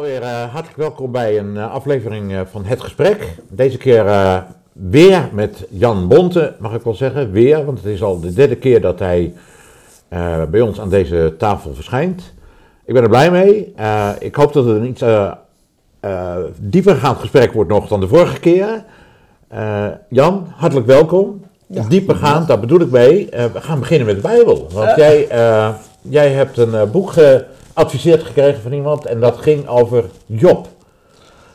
alweer uh, hartelijk welkom bij een uh, aflevering uh, van Het Gesprek. Deze keer weer met Jan Bonte, mag ik wel zeggen. Weer, want het is al de derde keer dat hij bij ons aan deze tafel verschijnt. Ik ben er blij mee. ik hoop dat het een iets diepergaand gesprek wordt nog dan de vorige keer. Jan, hartelijk welkom. Ja, diepergaand, daar bedoel ik mee. we gaan beginnen met de Bijbel. Want jij, jij hebt een boek adviseerd gekregen van iemand en dat ging over Job.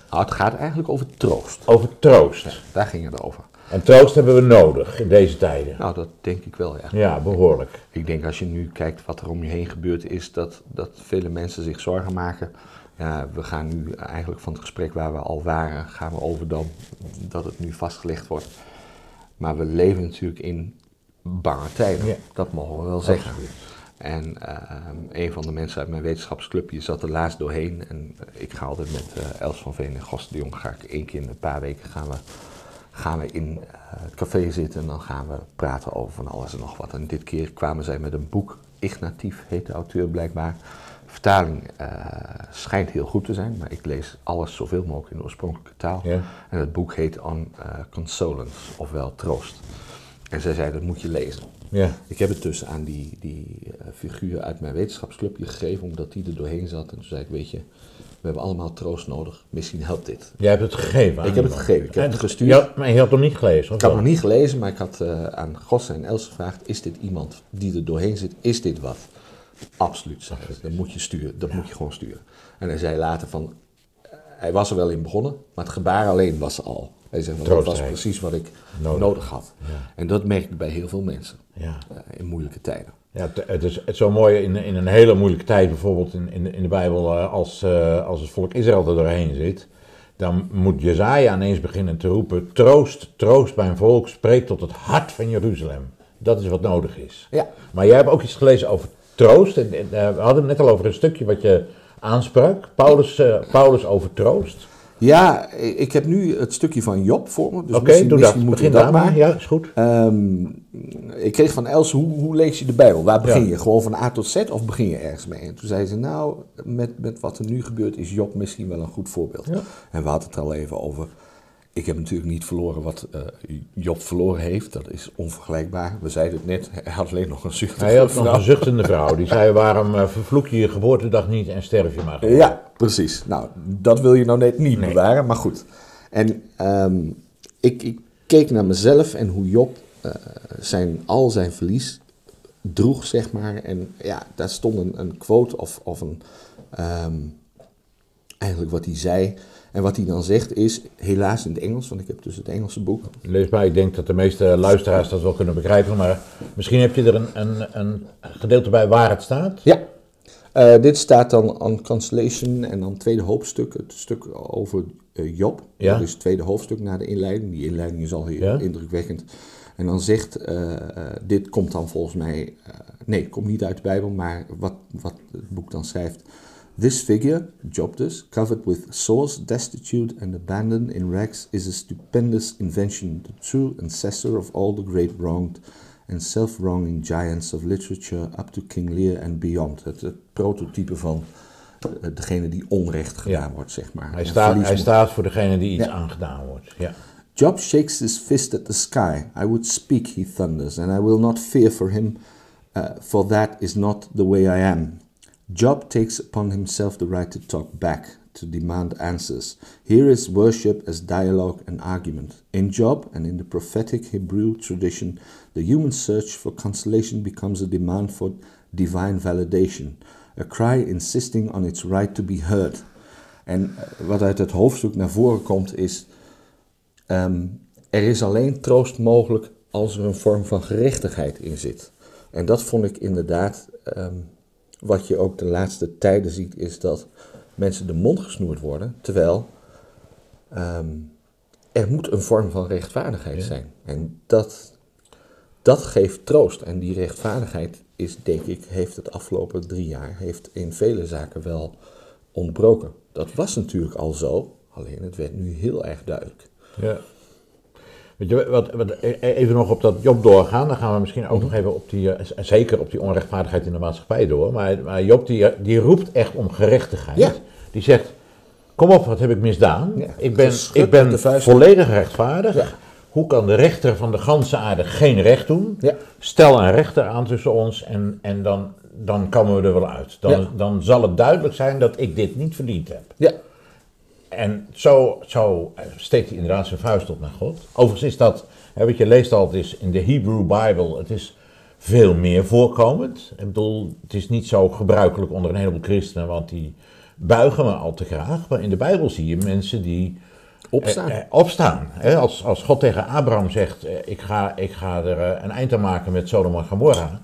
Nou, het gaat eigenlijk over troost. Over troost. daar ging het over. En troost hebben we nodig in deze tijden. Nou, dat denk ik wel, ja. Ja, behoorlijk. Ik denk als je nu kijkt wat er om je heen gebeurd is, dat, dat vele mensen zich zorgen maken. Ja, we gaan nu eigenlijk van het gesprek waar we al waren, gaan we over dan dat het nu vastgelegd wordt. Maar we leven natuurlijk in bange tijden. Ja. Dat mogen we wel zeggen. En ehm, een van de mensen uit mijn wetenschapsclubje zat er laatst doorheen. En ik ga altijd met uh, Els van Veen en Gost de Jong, ga ik één keer in een paar weken gaan we, gaan we in uh, het café zitten en dan gaan we praten over van alles en nog wat. En dit keer kwamen zij met een boek, Ignatief heet de auteur blijkbaar. vertaling schijnt heel goed te zijn, maar ik lees alles zoveel mogelijk in de oorspronkelijke taal. Ja. En het boek heet On Consolence, ofwel Troost. En zij zei, dat moet je lezen. Ja. Ik heb het dus aan die, die uh, figuur uit mijn wetenschapsclubje gegeven, omdat die er doorheen zat. En toen zei ik, weet je, we hebben allemaal troost nodig. Misschien helpt dit. Jij hebt het gegeven Ik heb het gegeven. Ik heb het gestuurd. Ja, maar je had hem niet gelezen? Ik had hem niet gelezen, maar ik had uh, aan Gosse en Els gevraagd, is dit iemand die er doorheen zit? Is dit wat? Absoluut, zei Dat moet je sturen. Dat moet je gewoon sturen. En hij zei later van, hij was er wel in begonnen, maar het gebaar alleen was al. Hij zegt, dat was precies wat ik nodig, had. En dat merk ik bij heel veel mensen ja. Uh, in moeilijke tijden. Ja, het is, het zo mooi in, in een hele moeilijke tijd, bijvoorbeeld in, in, in de Bijbel, uh, als, uh, als het volk Israël er doorheen zit, dan moet Jezaja ineens beginnen te roepen, troost, troost mijn volk, spreek tot het hart van Jeruzalem. Dat is wat nodig is. Ja. Maar jij hebt ook iets gelezen over troost. En, en we hadden het net al over een stukje wat je aansprak. Paulus, Paulus over troost. Ja, ik heb nu het stukje van Job voor me. Dus Oké, okay, doe dat. Begin dat maar. Ja, is goed. Um, ik kreeg van Els, hoe, hoe, lees je de Bijbel? Waar begin je? Gewoon van A tot Z of begin je ergens mee? En toen zei ze, nou, met, met wat er nu gebeurt is Job misschien wel een goed voorbeeld. Ja. En we hadden het al even over ik heb natuurlijk niet verloren wat uh, Job verloren heeft. Dat is onvergelijkbaar. We zeiden het net, hij had alleen nog een zuchtende Hij had nog een zuchtende vrouw. Die zei, waarom uh, vervloek je je geboortedag niet en sterf je maar? Ja, precies. Nou, dat wil je nou net niet bewaren, maar goed. En um, ik, ik, keek naar mezelf en hoe Job uh, zijn, al zijn verlies droeg, zeg maar. En ja, daar stond een, een quote of, of een... Um, eigenlijk wat hij zei en wat hij dan zegt is, helaas in het Engels, want ik heb dus het Engelse boek. Lees maar, ik denk dat de meeste luisteraars dat wel kunnen begrijpen, maar misschien heb je er een, een, een gedeelte bij waar het staat? Ja, uh, dit staat dan aan Constellation en dan het tweede hoofdstuk, het stuk over uh, Job. Ja. Dat is het tweede hoofdstuk na de inleiding. Die inleiding is al heel indrukwekkend. En dan zegt, uh, dit komt dan volgens mij, nee, komt niet uit de Bijbel, maar wat, wat het boek dan schrijft. This figure, Jobtus, covered with sores, destitute, and abandoned in rags, is a stupendous invention, the true ancestor of all the great wronged and self-wronging giants of literature up to King Lear and beyond. Het, het prototype van uh, degene die onrecht gedaan ja. wordt, zeg maar. Hij staat, hij staat voor degene die iets ja. aangedaan wordt. Ja. Job shakes his fist at the sky. I would speak, he thunders, and I will not fear for him, uh, for that is not the way I am. Job takes upon himself the right to talk back, to demand answers. Here is worship as dialogue and argument. In Job and in the prophetic Hebrew tradition, the human search for consolation becomes a demand for divine validation, a cry insisting on its right to be heard. En eh, wat uit het hoofdstuk naar voren komt is, um, er is alleen troost mogelijk als er een vorm van gerechtigheid in zit. En dat vond ik inderdaad um, wat je ook de laatste tijden ziet, is dat mensen de mond gesnoerd worden, terwijl um, er moet een vorm van rechtvaardigheid zijn. En dat, dat geeft troost. En die rechtvaardigheid is, denk ik, heeft het afgelopen drie jaar, heeft in vele zaken wel ontbroken. Dat was natuurlijk al zo, alleen het werd nu heel erg duidelijk. Ja. Weet je, wat, wat, even nog op dat Job doorgaan, dan gaan we misschien ook nog even op die, eh, zeker op die onrechtvaardigheid in de maatschappij door. Maar, maar Job die, die roept echt om gerechtigheid. Die zegt, kom op, wat heb ik misdaan? Ja, ik ben, ik ben volledig rechtvaardig. Ja. Hoe kan de rechter van de ganse aarde geen recht doen? Ja. Stel een rechter aan tussen ons en, en dan, dan komen we er wel uit. Dan, Ja. dan zal het duidelijk zijn dat ik dit niet verdiend heb. Ja, En zo, zo eh, steekt hij inderdaad zijn vuist op naar God. Overigens is dat, hè, wat je leest altijd is in de Hebrew Bible, het is veel meer voorkomend. Ik bedoel, het is niet zo gebruikelijk onder een heleboel christenen, want die buigen me al te graag. Maar in de Bijbel zie je mensen die opstaan. eh, eh, opstaan. Hè? Als, als God tegen Abraham zegt, eh, ik, ga, ik ga er een eind aan maken met Sodom en Gomorra,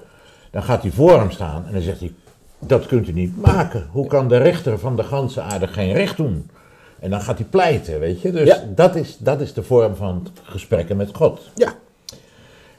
dan gaat hij voor hem staan en dan zegt hij, dat kunt u niet maken. Hoe kan de rechter van de ganse aarde geen recht doen? En dan gaat hij pleiten, weet je. Dus Ja. dat, is, dat is de vorm van gesprekken met God. ja,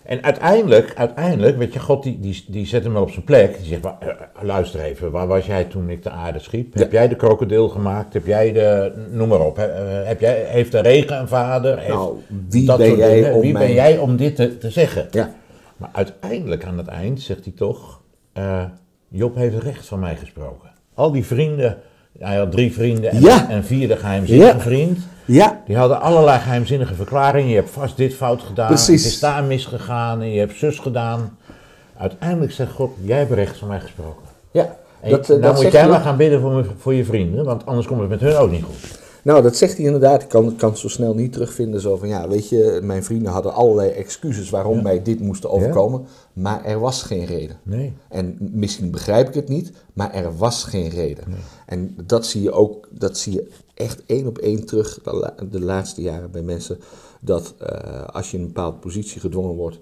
En uiteindelijk, uiteindelijk, weet je, God die, die, die zet hem wel op zijn plek. Die zegt, "Wa- eh, luister even, waar was jij toen ik de aarde schiep? Ja. Heb jij de krokodil gemaakt? Heb jij de, noem maar op. Eh, Heb jij, heeft de regen een vader? Heeft Nou, wie dat ben soort jij dingen. om Wie ben jij om dit te, te zeggen? ja. Maar uiteindelijk, aan het eind, zegt hij toch, eh, Job heeft recht van mij gesproken. Al die vrienden, hij had drie vrienden en Ja. een vierde geheimzinnige Ja. vriend. Ja, Die hadden allerlei geheimzinnige verklaringen. Je hebt vast dit fout gedaan. Precies. Het is daar misgegaan en je hebt zus gedaan. Uiteindelijk zegt God, jij hebt recht van mij gesproken. ja. En Dat, eh, dat moet jij maar gaan bidden voor, voor je vrienden, want anders komt het met hun ook niet goed. Nou, dat zegt hij inderdaad. Ik kan, kan het zo snel niet terugvinden. Zo van, ja, weet je, mijn vrienden hadden allerlei excuses waarom mij dit moest overkomen. Maar er was geen reden. Nee. En misschien begrijp ik het niet, maar er was geen reden. En dat zie je ook, dat zie je echt één op één terug de, la- de laatste jaren bij mensen. Dat eh, als je in een bepaalde positie gedwongen wordt,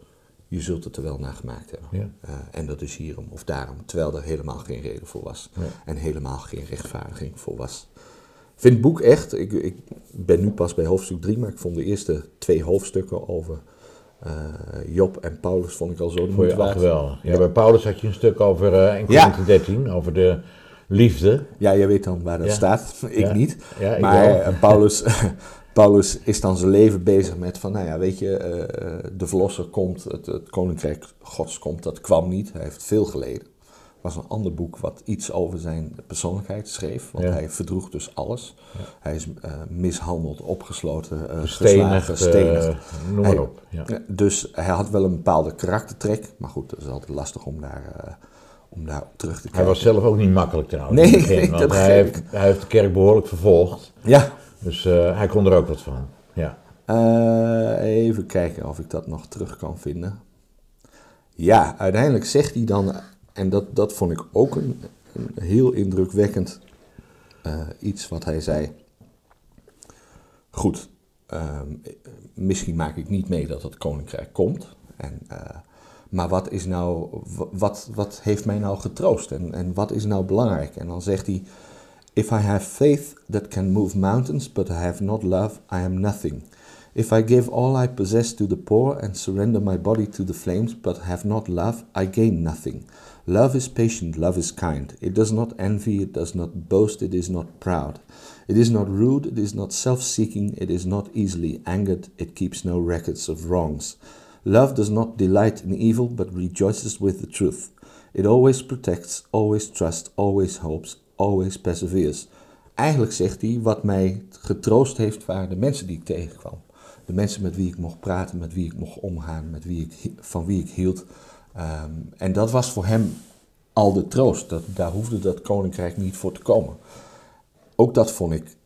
je zult het er wel naar gemaakt hebben. Ja. Eh, en dat is hierom of daarom, terwijl er helemaal geen reden voor was. En helemaal geen rechtvaardiging voor was. Ik vind het boek echt, ik, ik ben nu pas bij hoofdstuk 3, maar ik vond de eerste twee hoofdstukken over eh, Job en Paulus vond ik al zo de moeite waard. geweldig. Ja, bij Paulus had je een stuk over eh in Ja. Korinthe 13, over de liefde. Ja, jij weet dan waar dat Ja. staat. Ik Ja. niet. Ja, ik maar wel. eh, Paulus, Paulus is dan zijn leven bezig met van, nou ja, weet je, eh, de verlosser komt, het, het koninkrijk gods komt, dat kwam niet. Hij heeft veel geleden. Was een ander boek wat iets over zijn persoonlijkheid schreef, want hij verdroeg dus alles. Hij is eh, mishandeld, opgesloten, eh Gestenigd, geslagen, gestenigd. eh, noem Hij- maar op. Ja. Ja, Dus hij had wel een bepaalde karaktertrek, maar goed, dat is altijd lastig om daar, eh, om terug te kijken. Hij was zelf ook niet makkelijk trouwens. Nee, in het begin, nee, dat hij heeft, hij heeft de kerk behoorlijk vervolgd. Ja, Dus eh, hij kon er ook wat van. Ja. Eh, even kijken of ik dat nog terug kan vinden. Ja, uiteindelijk zegt hij dan, en dat, dat vond ik ook een, een heel indrukwekkend eh, iets wat hij zei. Goed, ehm, misschien maak ik niet mee dat het koninkrijk komt. En, maar wat, is nou, wa- wat, wat heeft mij nou getroost en, en wat is nou belangrijk? En dan zegt hij, If I have faith that can move mountains, but I have not love, I am nothing. If I give all I possess to the poor and surrender my body to the flames, but have not love, I gain nothing. Love is patient, love is kind. It does not envy, it does not boast, it is not proud. It is not rude, it is not self seeking, it is not easily angered, it keeps no records of wrongs. Love does not delight in evil, but rejoices with the truth. It always protects, always trusts, always hopes, always perseveres. Eigenlijk zegt hij, wat mij getroost heeft, waren de mensen die ik tegenkwam. De mensen met wie ik mocht praten, met wie ik mocht omgaan, met wie ik, van wie ik hield. Ehm, en dat was voor hem al de troost. Dat, daar hoefde dat koninkrijk niet voor te komen. Ook dat vond ik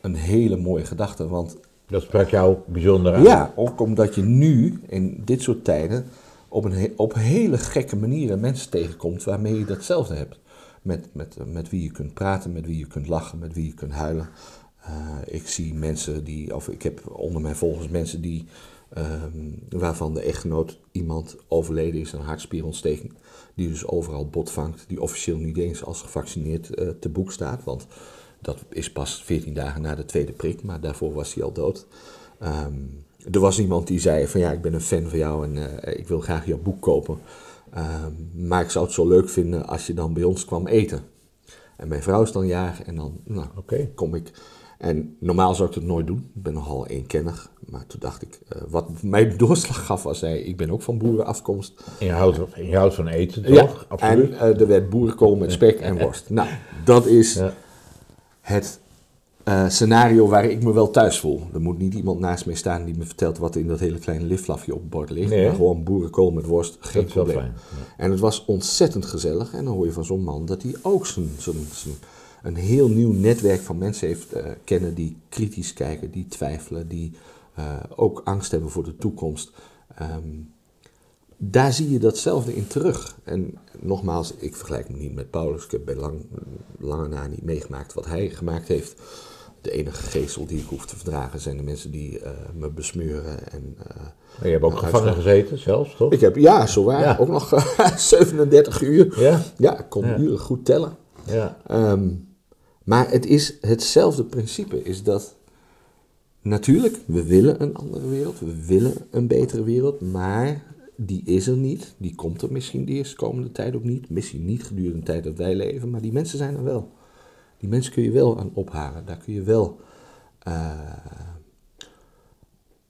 een hele mooie gedachte, want Dat sprak jou bijzonder aan. ja, ook omdat je nu in dit soort tijden op, een op hele gekke manieren mensen tegenkomt waarmee je datzelfde hebt. Met, met, met wie je kunt praten, met wie je kunt lachen, met wie je kunt huilen. Eh, ik zie mensen die, of ik heb onder mijn volgers mensen die, ehm, waarvan de echtgenoot iemand overleden is, een hartspierontsteking, die dus overal bot vangt, die officieel niet eens als gevaccineerd eh, te boek staat, want dat is pas 14 dagen na de tweede prik, maar daarvoor was hij al dood. Ehm, er was iemand die zei van ja, ik ben een fan van jou en eh, ik wil graag jouw boek kopen. Ehm, maar ik zou het zo leuk vinden als je dan bij ons kwam eten. En mijn vrouw is dan jarig en dan nou, kom ik. En normaal zou ik dat nooit doen. Ik ben nogal eenkennig. Maar toen dacht ik, eh, wat mij doorslag gaf was, hij, ik ben ook van boerenafkomst. En je houdt, en je houdt van eten, toch? Ja, Absoluut. en eh, er werd boerenkool met spek en worst. Nou, dat is Ja. Het eh, scenario waar ik me wel thuis voel. Er moet niet iemand naast mij staan die me vertelt wat in dat hele kleine liflafje op het bord ligt. Nee. maar gewoon boerenkool met worst, geen Dat probleem. fijn. En het was ontzettend gezellig. En dan hoor je van zo'n man dat hij ook zijn, zijn, zijn, een heel nieuw netwerk van mensen heeft eh, kennen die kritisch kijken, die twijfelen, die eh, ook angst hebben voor de toekomst. Ehm, daar zie je datzelfde in terug. En nogmaals, ik vergelijk me niet met Paulus. Ik heb bij lang, lange na niet meegemaakt wat hij gemaakt heeft. De enige geestel die ik hoef te verdragen zijn de mensen die eh, me besmeuren. En, eh, Je hebt ook gevangen gezeten zelfs, toch? ik heb, ja, zo waar, Ja. ook nog 37 uur. Ja? Ja, ik kon Ja. uren goed tellen. Ja. Ehm, maar het is hetzelfde principe, is dat natuurlijk, we willen een andere wereld, we willen een betere wereld, maar die is er niet. Die komt er misschien de eerste komende tijd ook niet. Misschien niet gedurende de tijd dat wij leven, maar die mensen zijn er wel. Die mensen kun je wel aan ophalen, daar kun je wel, eh,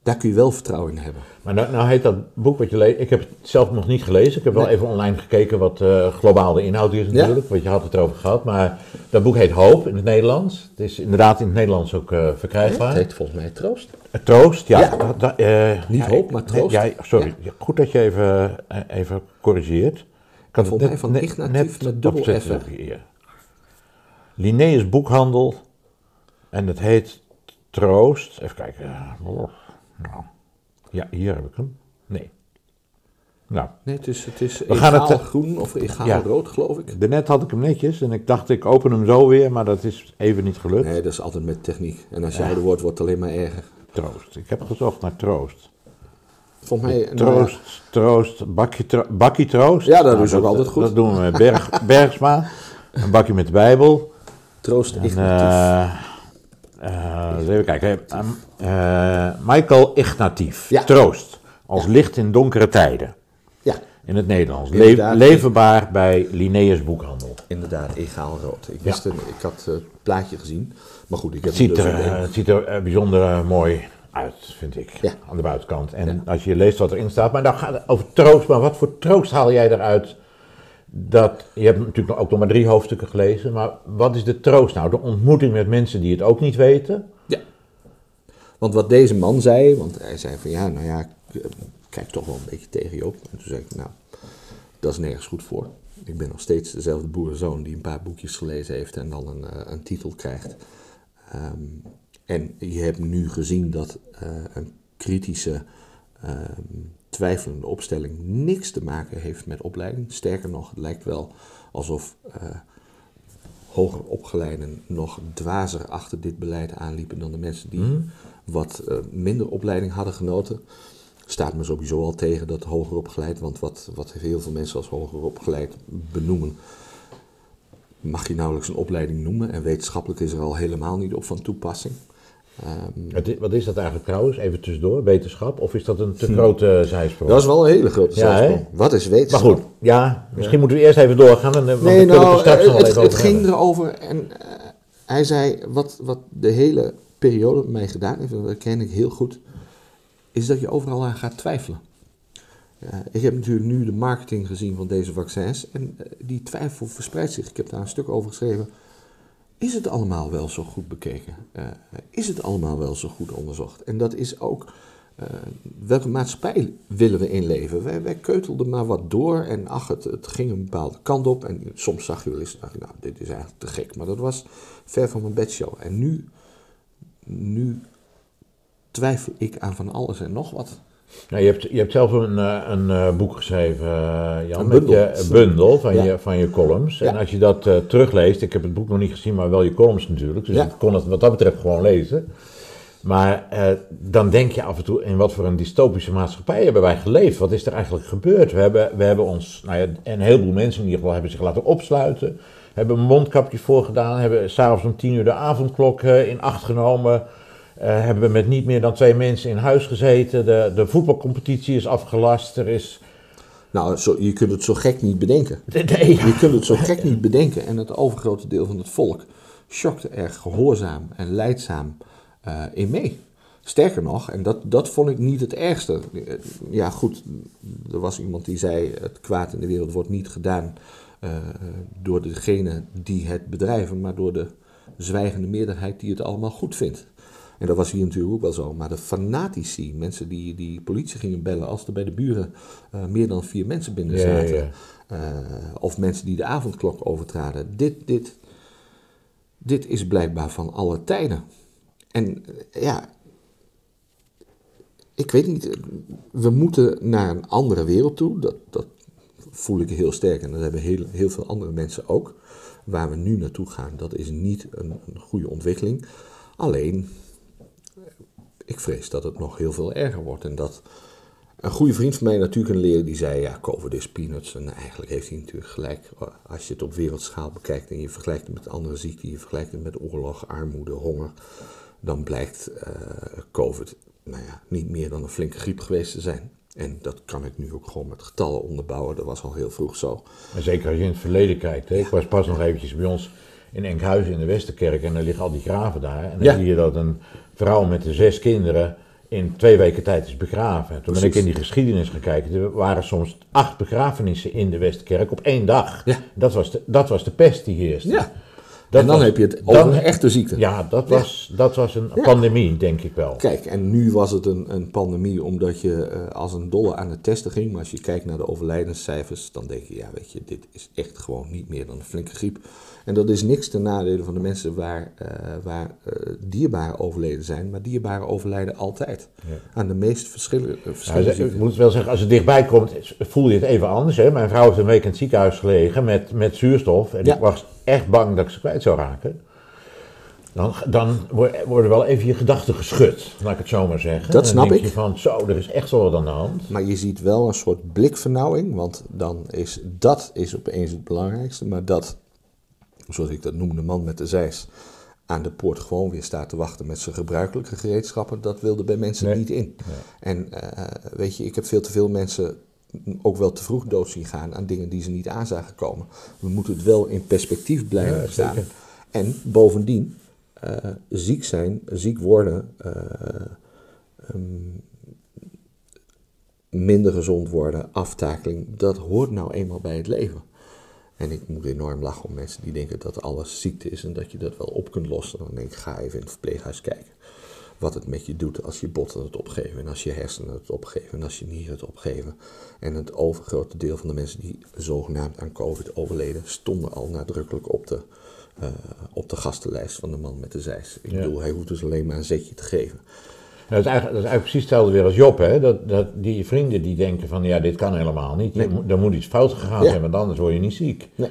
daar kun je wel vertrouwen in hebben. Maar nou, nou heet dat boek wat je leest, ik heb het zelf nog niet gelezen. Ik heb wel Nee. even online gekeken wat eh, globaal de inhoud is natuurlijk, want je had het erover gehad. Maar dat boek heet Hoop in het Nederlands. Het is inderdaad in het Nederlands ook eh, verkrijgbaar. Het heet volgens mij troost. Troost, ja. Ja. dat- dat, eh, Niet ja, hoop, maar troost. Ja, sorry. Goed dat je even, eh, even corrigeert. Ik had Volgens mij van Ignatief met dubbel F. Linnaeus Boekhandel. En het heet Troost. Even kijken. Nou. Ja, hier heb ik hem. Nee. Nou, Nee, het is, het is We gaan het, eh, groen of egaal ja. rood, geloof ik. daarnet had ik hem netjes en ik dacht ik open hem zo weer, maar dat is even niet gelukt. Nee, dat is altijd met techniek. En als je ouder wordt, wordt het alleen maar erger. Troost. Ik heb gezocht naar troost. Volgens mij... nou Troost, troost, bakje, tro- bakkie troost. Ja, dat is ook altijd goed. Dat doen we met Berg, Bergsma. Een bakje met de Bijbel. ja, troost En, Eens even kijken. Eh, eh, Michael Ignatief. Ja. Troost. Als licht in donkere tijden. ja, In het Nederlands. Le- leverbaar bij Linnaeus Boekhandel. inderdaad, egaal rood. Ik, wist ik had het plaatje gezien. Maar goed, ik heb Het ziet er, dus in. het ziet er eh, bijzonder mooi uit, vind ik. Ja. Aan de buitenkant. En als je leest wat erin staat. Maar dan gaat het over troost. Maar wat voor troost haal jij eruit? Dat, je hebt natuurlijk ook nog maar drie hoofdstukken gelezen. Maar wat is de troost nou? De ontmoeting met mensen die het ook niet weten. Ja. Want wat deze man zei, want hij zei van ja, nou ja, ik eh, kijk toch wel een beetje tegen je op. En toen zei ik, nou, dat is nergens goed voor. Ik ben nog steeds dezelfde boerenzoon die een paar boekjes gelezen heeft en dan een, eh, een titel krijgt. Ehm, en je hebt nu gezien dat eh, een kritische, ehm, twijfelende opstelling niks te maken heeft met opleiding. Sterker nog, het lijkt wel alsof eh, hoger opgeleiden nog dwazer achter dit beleid aanliepen dan de mensen die wat eh, minder opleiding hadden genoten. Staat me sowieso al tegen dat hoger opgeleid, want wat, wat heel veel mensen als hoger opgeleid benoemen, mag je nauwelijks een opleiding noemen. En wetenschappelijk is er al helemaal niet op van toepassing. Ehm, Wat is dat eigenlijk trouwens? Even tussendoor. Wetenschap? Of is dat een te grote zijsprong? dat is wel een hele grote Ja, zijsprong. Wat is Maar wetenschap? goed, ja, misschien moeten we eerst even doorgaan. En, want Nee, het nou, straks nog wel het, even het over ging hebben. erover en eh, hij zei, wat, wat de hele periode met mij gedaan heeft, en dat ken ik heel goed, is dat je overal aan gaat twijfelen. Ik heb natuurlijk nu de marketing gezien van deze vaccins en eh, die twijfel verspreidt zich. Ik heb daar een stuk over geschreven. Is het allemaal wel zo goed bekeken? Eh, is het allemaal wel zo goed onderzocht? En dat is ook, eh, welke maatschappij willen we inleven? Wij, wij keutelden maar wat door en ach, het, het ging een bepaalde kant op. En soms zag je wel eens, je, nou, dit is eigenlijk te gek. Maar dat was ver van mijn bedshow. En nu, nu twijfel ik aan van alles en nog wat. Nou, je, hebt, je hebt zelf een, eh, een eh, boek geschreven, eh, Jan, Een met bundel. je een bundel van, Ja. je, van je columns. En als je dat terugleest, ik heb het boek nog niet gezien, maar wel je columns natuurlijk. Dus Ja. ik kon het wat dat betreft gewoon lezen. Maar dan denk je af en toe, in wat voor een dystopische maatschappij hebben wij geleefd? Wat is er eigenlijk gebeurd? We hebben, we hebben ons, nou ja, een heleboel mensen in ieder geval, hebben zich laten opsluiten. Hebben mondkapjes voorgedaan, hebben s'avonds om tien uur de avondklok in acht genomen. Eh, hebben we met niet meer dan twee mensen in huis gezeten. De, de voetbalcompetitie is afgelast. Er is. Nou, zo, je kunt het zo gek niet bedenken. Nee, Je kunt het zo gek niet bedenken. En het overgrote deel van het volk schokte er gehoorzaam en leidzaam eh, in mee. Sterker nog, en dat, dat vond ik niet het ergste. Eh, Ja, goed, er was iemand die zei: het kwaad in de wereld wordt niet gedaan door degene die het bedrijven, maar door de zwijgende meerderheid die het allemaal goed vindt. En dat was hier natuurlijk ook wel zo. Maar de fanatici, mensen die, die politie gingen bellen als er bij de buren eh, meer dan vier mensen binnen ja, zaten. ja. eh, of mensen die de avondklok overtraden. Dit, dit, dit is blijkbaar van alle tijden. En eh, ja, ik weet niet, we moeten naar een andere wereld toe. Dat, dat voel ik heel sterk en dat hebben heel, heel veel andere mensen ook. Waar we nu naartoe gaan, dat is niet een, een goede ontwikkeling. Alleen, ik vrees dat het nog heel veel erger wordt. En dat een goede vriend van mij, natuurlijk een leraar, die zei: Ja, COVID is peanuts. En eigenlijk heeft hij natuurlijk gelijk. Als je het op wereldschaal bekijkt en je vergelijkt het met andere ziekten, je vergelijkt het met oorlog, armoede, honger, dan blijkt eh, COVID nou ja, niet meer dan een flinke griep geweest te zijn. En dat kan ik nu ook gewoon met getallen onderbouwen. Dat was al heel vroeg zo. En zeker als je in het verleden kijkt. Hè. Ik was pas nog eventjes bij ons in Enkhuizen in de Westerkerk en daar liggen al die graven daar. En dan Ja. zie je dat een vrouw met de zes kinderen in twee weken tijd is begraven. Toen ben ik in die geschiedenis gaan kijken. Er waren soms acht begrafenissen in de Westerkerk op één dag. Ja. Dat, was de, dat was de pest die heerste. Ja. Dat en dan was- heb je het dan- over een echte ziekte. Ja, dat was, dat was een pandemie, denk ik wel. Kijk, en nu was het een, een pandemie omdat je eh, als een dolle aan het testen ging. Maar als je kijkt naar de overlijdenscijfers, dan denk je, ja, weet je, dit is echt gewoon niet meer dan een flinke griep. En dat is niks ten nadele van de mensen waar, eh, waar eh, dierbaren overleden zijn. Maar dierbaren overlijden altijd. Ja. Aan de meest verschillende, ik moet wel zeggen, als het dichtbij komt, voel je het even anders. Hè? Mijn vrouw heeft een week in het ziekenhuis gelegen met, met zuurstof. En ik was echt bang dat ik ze kwijt zou raken. Dan, dan wo- worden wel even je gedachten geschud, laat ik het zo maar zeggen. Dat snap dan denk ik. je van, zo, er is echt wel wat aan de hand. Maar je ziet wel een soort blikvernauwing, want dan is dat is opeens het belangrijkste. Maar dat, zoals ik dat noem, de man met de zeis aan de poort gewoon weer staat te wachten met zijn gebruikelijke gereedschappen, dat wilde bij mensen Nee. niet in. En eh, weet je, ik heb veel te veel mensen ook wel te vroeg dood zien gaan aan dingen die ze niet aan zagen komen. We moeten het wel in perspectief blijven Ja, staan. zeker. En bovendien, eh, ziek zijn, ziek worden, eh, ehm, minder gezond worden, aftakeling, dat hoort nou eenmaal bij het leven. En ik moet enorm lachen om mensen die denken dat alles ziekte is en dat je dat wel op kunt lossen. Dan denk ik, ga even in het verpleeghuis kijken. Wat het met je doet als je botten het opgeven en als je hersenen het opgeven en als je nieren het opgeven. En het overgrote deel van de mensen die zogenaamd aan COVID overleden, stonden al nadrukkelijk op de, eh, op de gastenlijst van de man met de zeis. Ik Ja. bedoel, hij hoeft dus alleen maar een zetje te geven. Nou, dat, is eigenlijk, dat is eigenlijk precies hetzelfde weer als Job. Hè? Dat, dat die vrienden die denken van, ja, dit kan helemaal niet. Je Nee. er moet iets fout gegaan Ja. zijn, want anders word je niet ziek. Nee.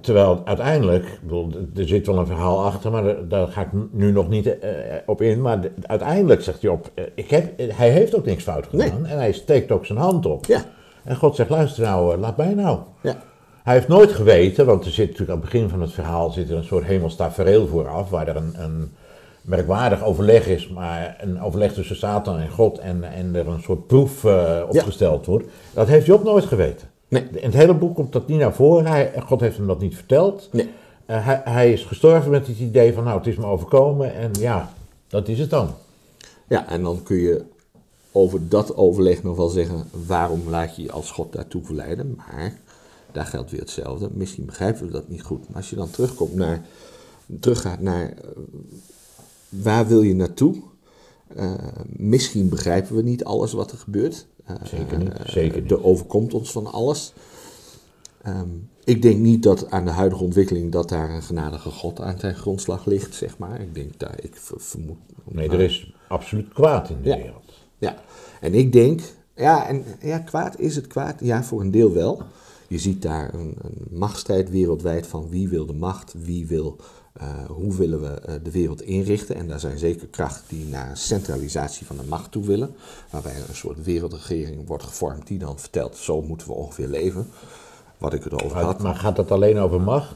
Terwijl uiteindelijk, ik bedoel, er zit wel een verhaal achter, maar daar- ga ik nu nog niet eh, op in. Maar de- uiteindelijk zegt Job, eh, ik heb, eh, hij heeft ook niks fout gedaan. En hij steekt ook zijn hand op. Ja, En God zegt, luister nou, eh, laat mij nou. ja, Hij heeft nooit geweten, want er zit natuurlijk aan het begin van het verhaal zit er een soort hemelstafereel vooraf, waar er een, een merkwaardig overleg is, maar een overleg tussen Satan en God en, en er een soort proef eh, opgesteld wordt. Dat heeft Job nooit geweten. Nee. In het hele boek komt dat niet naar voren. Hij, God heeft hem dat niet verteld. nee. Eh, hij, hij is gestorven met het idee van, nou, het is me overkomen en ja, dat is het dan. Ja, en dan kun je over dat overleg nog wel zeggen, waarom laat je je als God daartoe verleiden? Maar daar geldt weer hetzelfde. Misschien begrijpen we dat niet goed. Maar als je dan terugkomt naar, teruggaat naar eh, waar wil je naartoe? Eh, misschien begrijpen we niet alles wat er gebeurt. Eh, Zeker niet, zeker niet. Er overkomt ons van alles. Ehm, ik denk niet dat aan de huidige ontwikkeling dat daar een genadige God aan zijn grondslag ligt, zeg maar. Ik denk daar, ik ver- vermoed. Nee, er is absoluut kwaad in de Ja. wereld. Ja, en ik denk, ja, en ja, kwaad is het kwaad? Ja, voor een deel wel. Je ziet daar een, een machtsstrijd wereldwijd van wie wil de macht, wie wil, eh, hoe willen we eh, de wereld inrichten. En daar zijn zeker krachten die naar centralisatie van de macht toe willen. Waarbij er een soort wereldregering wordt gevormd die dan vertelt, zo moeten we ongeveer leven. Wat ik het over had. maar gaat het alleen over macht?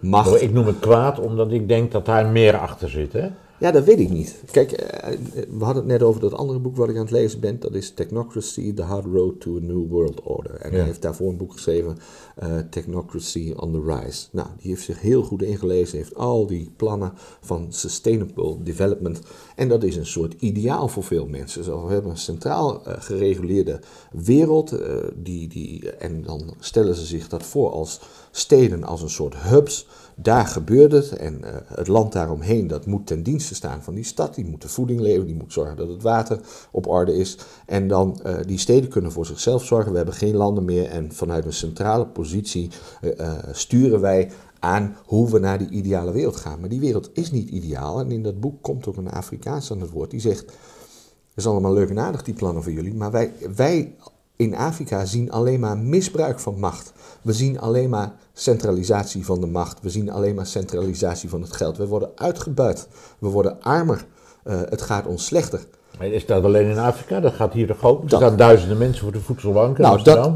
Macht, Ik noem het kwaad omdat ik denk dat daar meer achter zit. Hè? Ja, dat weet ik niet. Kijk, eh, we hadden het net over dat andere boek wat ik aan het lezen ben. Dat is Technocracy, The Hard Road to a New World Order. En Ja. hij heeft daarvoor een boek geschreven, eh, Technocracy on the Rise. Nou, die heeft zich heel goed ingelezen, heeft al die plannen van Sustainable Development. En dat is een soort ideaal voor veel mensen. Zo, we hebben een centraal eh, gereguleerde wereld. die, die, en dan stellen ze zich dat voor als steden, als een soort hubs daar gebeurt het en eh, het land daaromheen dat moet ten dienste staan van die stad. Die moet de voeding leveren, die moet zorgen dat het water op orde is. En dan uh, die steden kunnen voor zichzelf zorgen. We hebben geen landen meer en vanuit een centrale positie uh, sturen wij aan hoe we naar die ideale wereld gaan. Maar die wereld is niet ideaal en in dat boek komt ook een Afrikaans aan het woord die zegt... Het is allemaal leuk en aardig die plannen van jullie, maar wij, wij in Afrika zien alleen maar misbruik van macht. We zien alleen maar centralisatie van de macht. We zien alleen maar centralisatie van het geld. We worden uitgebuit. We worden armer. Uh, het gaat ons slechter. Maar is dat alleen in Afrika? Dat gaat hier toch ook? Er staan duizenden mensen voor de voedselbanken. Nou, dat,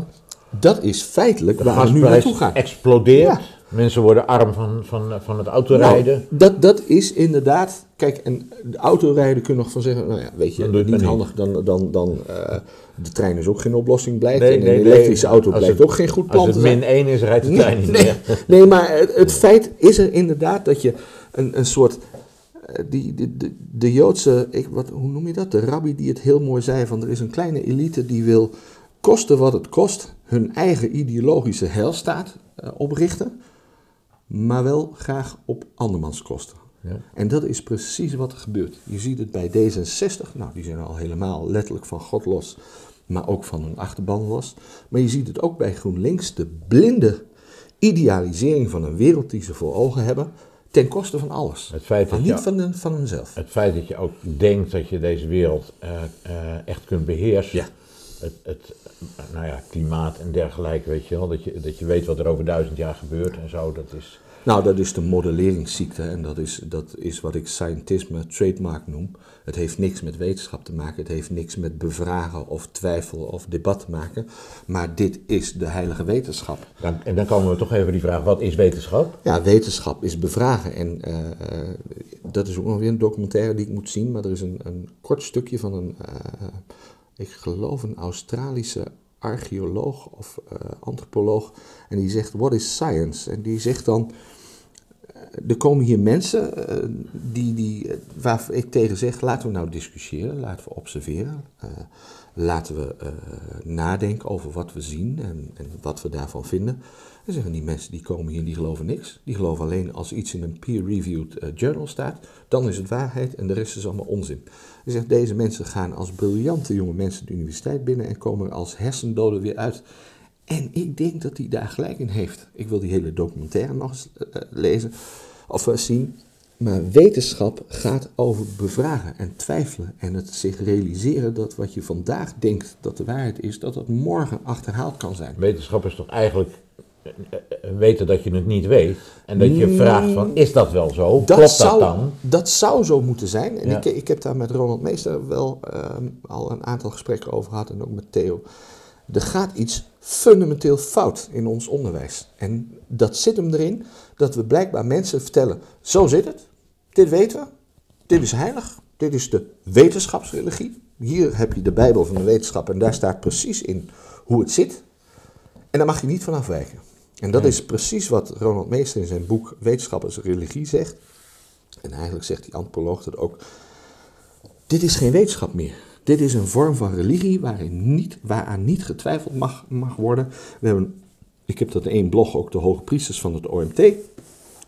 dat is feitelijk de waar we nu naartoe gaan. explodeert. Ja. Mensen worden arm van, van, van het autorijden. Nou, dat, dat is inderdaad. Kijk, en de autorijden kunnen nog van zeggen. Nou ja, weet je, niet, niet handig. Dan, dan, dan uh, de trein is ook geen oplossing blijkt. Nee, en nee, een elektrische auto blijkt het, ook geen goed plan Als het min 1 is, rijdt de trein niet nee, meer. Nee, maar het, het, feit is er inderdaad dat je een, een soort. Die, de, de, de Joodse, ik, wat, hoe noem je dat? De rabbi die het heel mooi zei: van er is een kleine elite die wil kosten wat het kost, hun eigen ideologische heilstaat uh, oprichten maar wel graag op andermans kosten. Ja. En dat is precies wat er gebeurt. Je ziet het bij D66, nou die zijn al helemaal letterlijk van God los, maar ook van hun achterban los. Maar je ziet het ook bij GroenLinks, de blinde idealisering van een wereld die ze voor ogen hebben, ten koste van alles. Het feit dat niet je, van, hun, van hunzelf. Het feit dat je ook denkt dat je deze wereld uh, uh, echt kunt beheersen. Ja. Het, het, nou ja, klimaat en dergelijke, weet je wel. Dat je, dat je weet wat er over duizend jaar gebeurt en zo. Dat is, nou, dat is de modelleringsziekte en dat is, dat is wat ik scientisme trademark noem. Het heeft niks met wetenschap te maken, het heeft niks met bevragen of twijfel of debat te maken. Maar dit is de heilige wetenschap. Dan, en dan komen we toch even die vraag, wat is wetenschap? Ja, wetenschap is bevragen. En uh, uh, dat is ook nog weer een documentaire die ik moet zien, maar er is een, een kort stukje van een, uh, ik geloof een Australische archeoloog of antropoloog. En die zegt, what is science? En die zegt dan er komen hier mensen uh, die, die, waar ik tegen zeg, laten we nou discussiëren, laten we observeren, laten we nadenken over wat we zien en, en, wat we daarvan vinden. En zeggen die mensen die komen hier, die geloven niks. Die geloven alleen als iets in een peer-reviewed journal staat, dan is het waarheid en de rest is allemaal onzin. Hij zegt, deze mensen gaan als briljante jonge mensen de universiteit binnen en komen als hersendoden weer uit. En ik denk dat hij daar gelijk in heeft. Ik wil die hele documentaire nog eens uh, lezen of uh, zien. Maar wetenschap gaat over bevragen en twijfelen. En het zich realiseren dat wat je vandaag denkt dat de waarheid is, dat dat morgen achterhaald kan zijn. Wetenschap is toch eigenlijk weten dat je het niet weet. En dat je vraagt van, is dat wel zo? Dat Klopt zou, dat dan? Dat zou zo moeten zijn. En ja. ik, ik heb daar met Ronald Meester wel uh, al een aantal gesprekken over gehad. En ook met Theo. Er gaat iets fundamenteel fout in ons onderwijs. En dat zit hem erin dat we blijkbaar mensen vertellen: zo zit het, dit weten we, dit is heilig, dit is de wetenschapsreligie. Hier heb je de Bijbel van de wetenschap en daar staat precies in hoe het zit. En daar mag je niet van afwijken. En dat is precies wat Ronald Meester in zijn boek Wetenschap als religie zegt. En eigenlijk zegt die antropoloog dat ook. Dit is geen wetenschap meer. Dit is een vorm van religie waarin niet, waaraan niet getwijfeld mag, mag worden. We hebben, ik heb dat in één blog ook de hoge priesters van het OMT.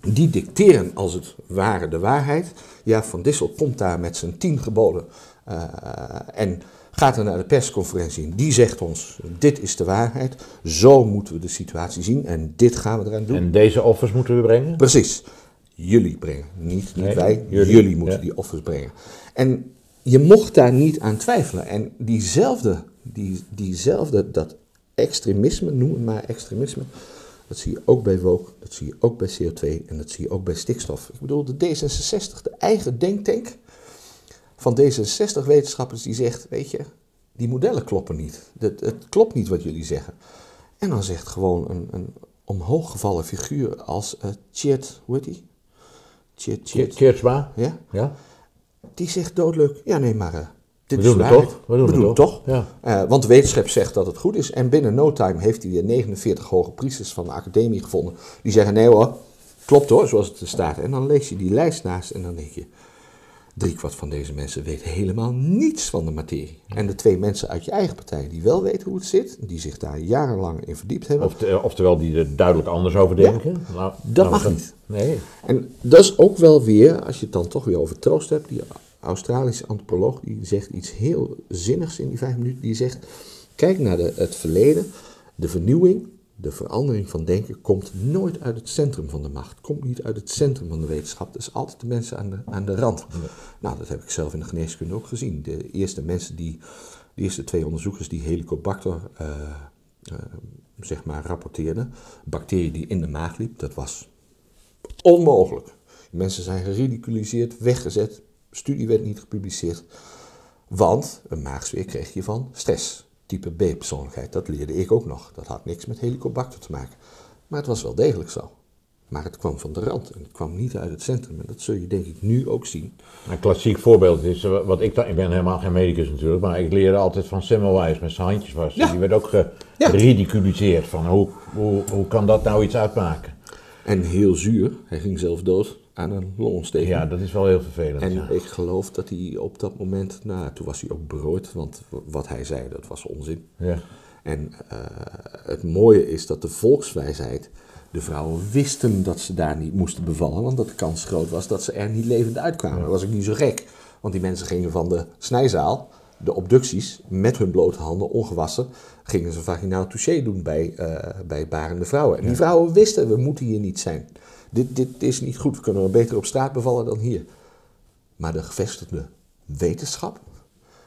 Die dicteren als het ware de waarheid. Ja, Van Dissel komt daar met zijn tien geboden uh, en gaat er naar de persconferentie en die zegt ons, dit is de waarheid, zo moeten we de situatie zien en dit gaan we eraan doen. En deze offers moeten we brengen? Precies. Jullie brengen, niet, niet nee, wij, jullie, jullie moeten ja. die offers brengen. En je mocht daar niet aan twijfelen. En diezelfde, die, diezelfde dat extremisme, noem het maar extremisme, dat zie je ook bij woke, dat zie je ook bij CO2 en dat zie je ook bij stikstof. Ik bedoel, de D66, de eigen denktank van D66-wetenschappers die zegt, weet je, die modellen kloppen niet. Het, het klopt niet wat jullie zeggen. En dan zegt gewoon een, een omhooggevallen figuur als uh, Tjeerd, hoe heet die? Tjeerdsma? Ja? Ja die zegt doodleuk, ja nee, maar uh, dit we is doen het toch? We doen, we doen het toch. Ja. Uh, want de wetenschap zegt dat het goed is. En binnen no time heeft hij weer 49 hoge priesters van de academie gevonden. Die zeggen, nee hoor, klopt hoor, zoals het er staat. En dan lees je die lijst naast en dan denk je... Driekwart van deze mensen weet helemaal niets van de materie. En de twee mensen uit je eigen partij die wel weten hoe het zit, die zich daar jarenlang in verdiept hebben, Of, eh, oftewel die er duidelijk anders over denken. Nou, dat mag niet. Nee. En dat is ook wel weer, als je het dan toch weer over troost hebt, die Australische antropoloog die zegt iets heel zinnigs in die vijf minuten. Die zegt, kijk naar de, het verleden, de vernieuwing, de verandering van denken komt nooit uit het centrum van de macht, komt niet uit het centrum van de wetenschap. Dat is altijd de mensen aan de, aan de rand. Nou, dat heb ik zelf in de geneeskunde ook gezien. De eerste mensen die, de eerste twee onderzoekers die Helicobacter, eh, zeg maar, rapporteerden, bacterie die in de maag liep, dat was onmogelijk. Mensen zijn geridiculiseerd, weggezet, studie werd niet gepubliceerd. Want een maagzweer kreeg je van stress. Type B-persoonlijkheid, dat leerde ik ook nog. Dat had niks met helicobacter te maken. Maar het was wel degelijk zo. Maar het kwam van de rand en het kwam niet uit het centrum. En dat zul je denk ik nu ook zien. Een klassiek voorbeeld is, eh, wat ik dan, ik ben helemaal geen medicus natuurlijk, maar ik leerde altijd van Semmelweis met zijn handjes was. Ja. Die werd ook Ja. geridiculiseerd van hoe, hoe, hoe kan dat nou iets uitmaken? En heel zuur, hij ging zelf dood aan een longontsteking. Ja, dat is wel heel vervelend. En ja. ik geloof dat hij op dat moment, nou, toen was hij ook berooid, want wat hij zei, dat was onzin. ja. En eh, het mooie is dat de volkswijsheid, de vrouwen wisten dat ze daar niet moesten bevallen, want dat de kans groot was dat ze er niet levend uitkwamen. Dat was ook niet zo gek, want die mensen gingen van de snijzaal, de obducties, met hun blote handen, ongewassen, gingen ze vaginaal touché doen bij, eh, bij barende vrouwen. En die vrouwen wisten, we moeten hier niet zijn. Dit, dit is niet goed, we kunnen wel beter op straat bevallen dan hier. Maar de gevestigde wetenschap,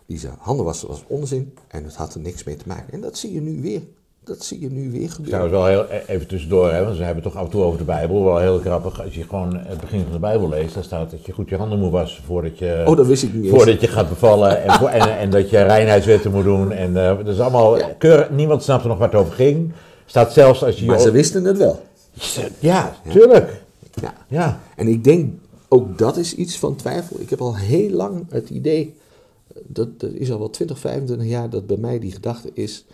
die zei, handen wassen was onzin en het had er niks mee te maken. En dat zie je nu weer. Dat zie je nu weer gebeuren. Trouwens wel heel, e- even tussendoor, hè, want ze hebben het toch af en toe over de Bijbel. Wel heel grappig, als je gewoon het begin van de Bijbel leest, dan staat dat je goed je handen moet wassen voordat je, Oh, dat wist ik niet eens. voordat je gaat bevallen. En, en, en dat je reinheidswetten moet doen. En eh, dat is allemaal, Ja. keurig, niemand snapte nog waar het over ging. Staat zelfs als je... Maar ze wisten het wel. Ja, tuurlijk. Ja. Ja. En ik denk, ook dat is iets van twijfel. Ik heb al heel lang het idee, dat, dat is al wel 20, 25 jaar, dat bij mij die gedachte is,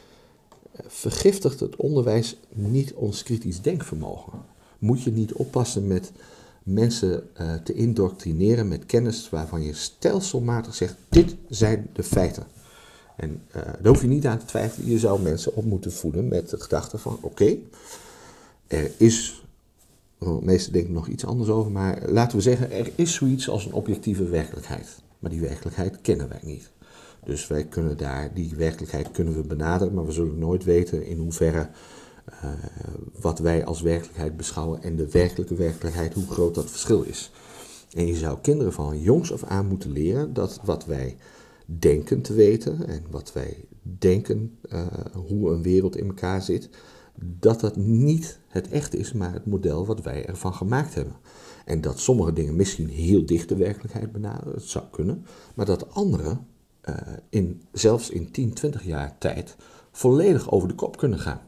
eh, vergiftigt het onderwijs niet ons kritisch denkvermogen? Moet je niet oppassen met mensen eh, te indoctrineren met kennis waarvan je stelselmatig zegt, dit zijn de feiten. En eh, daar hoef je niet aan te twijfelen. Je zou mensen op moeten voeden met de gedachte van, oké, er is Oh, meesten denken nog iets anders over, maar laten we zeggen, er is zoiets als een objectieve werkelijkheid. Maar die werkelijkheid kennen wij niet. Dus wij kunnen daar, die werkelijkheid kunnen we benaderen, maar we zullen nooit weten in hoeverre eh, wat wij als werkelijkheid beschouwen en de werkelijke werkelijkheid, hoe groot dat verschil is. En je zou kinderen van jongs af aan moeten leren dat wat wij denken te weten en wat wij denken eh, hoe een wereld in elkaar zit, dat dat niet het echte is, maar het model wat wij ervan gemaakt hebben. En dat sommige dingen misschien heel dicht de werkelijkheid benaderen, dat zou kunnen, maar dat andere eh, in, zelfs in 10, 20 jaar tijd volledig over de kop kunnen gaan.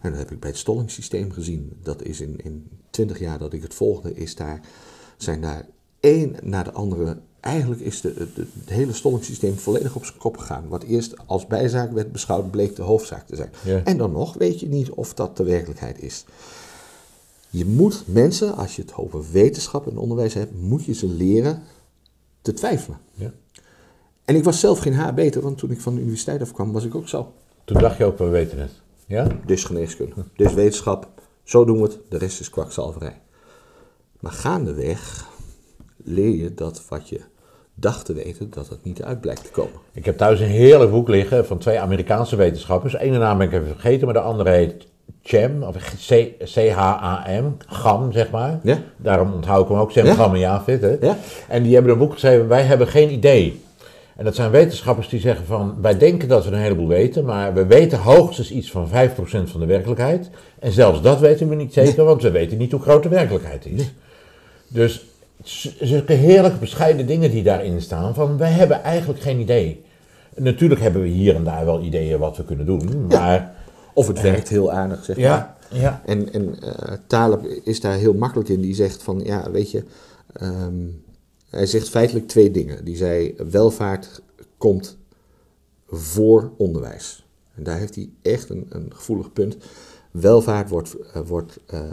En dat heb ik bij het stollingssysteem gezien. Dat is in, in 20 jaar dat ik het volgde, is daar, zijn daar één na de andere. Eigenlijk is de, de- het hele stollingssysteem volledig op zijn kop gegaan. Wat eerst als bijzaak werd beschouwd, bleek de hoofdzaak te zijn. Ja. En dan nog weet je niet of dat de werkelijkheid is. Je moet mensen, als je het over wetenschap en onderwijs hebt, moet je ze leren te twijfelen. ja. En ik was zelf geen haar beter, want toen ik van de universiteit afkwam, was ik ook zo. Toen dacht je ook, we weten het. Ja? Is geneeskunde, is wetenschap, zo doen we het, de rest is kwakzalverij. Maar gaandeweg leer je dat wat je dacht te weten, dat het niet uit blijkt te komen. Ik heb thuis een heerlijk boek liggen van twee Amerikaanse wetenschappers. Ene naam ben ik even vergeten, maar de andere heet Cham, of C-H-A-M, Gam, zeg maar. Ja. Daarom onthoud ik hem ook, Sam Ja. Gam en Javit. Hè? Ja. En die hebben een boek geschreven, wij hebben geen idee. En dat zijn wetenschappers die zeggen van, wij denken dat we een heleboel weten, maar we weten hoogstens iets van 5% van de werkelijkheid. En zelfs dat weten we niet zeker, want we weten niet hoe groot de werkelijkheid is. Dus zulke heerlijke bescheiden dingen die daarin staan, van wij hebben eigenlijk geen idee. Natuurlijk hebben we hier en daar wel ideeën wat we kunnen doen, Ja. maar... Of het werkt heel aardig, zeg maar. Ja, ja. En, en eh, Taleb is daar heel makkelijk in. Die zegt van, ja, weet je, ehm, hij zegt feitelijk twee dingen. Die zei, welvaart komt voor onderwijs. En daar heeft hij echt een, een gevoelig punt. Welvaart wordt, eh, wordt eh,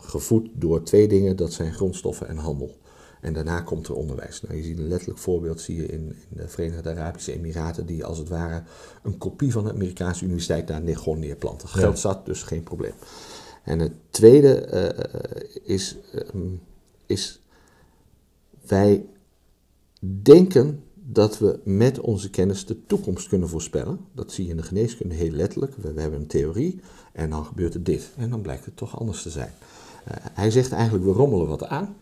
gevoed door twee dingen, dat zijn grondstoffen en handel. En daarna komt er onderwijs. Nou, je ziet een letterlijk voorbeeld zie je in, in de Verenigde Arabische Emiraten, die als het ware een kopie van de Amerikaanse universiteit daar neer, gewoon neerplanten. Geld zat, dus geen probleem. En het tweede eh, is, ehm, is, wij denken dat we met onze kennis de toekomst kunnen voorspellen. Dat zie je in de geneeskunde heel letterlijk. We, hebben een theorie en dan gebeurt er dit. En dan blijkt het toch anders te zijn. Eh, hij zegt eigenlijk, we rommelen wat aan.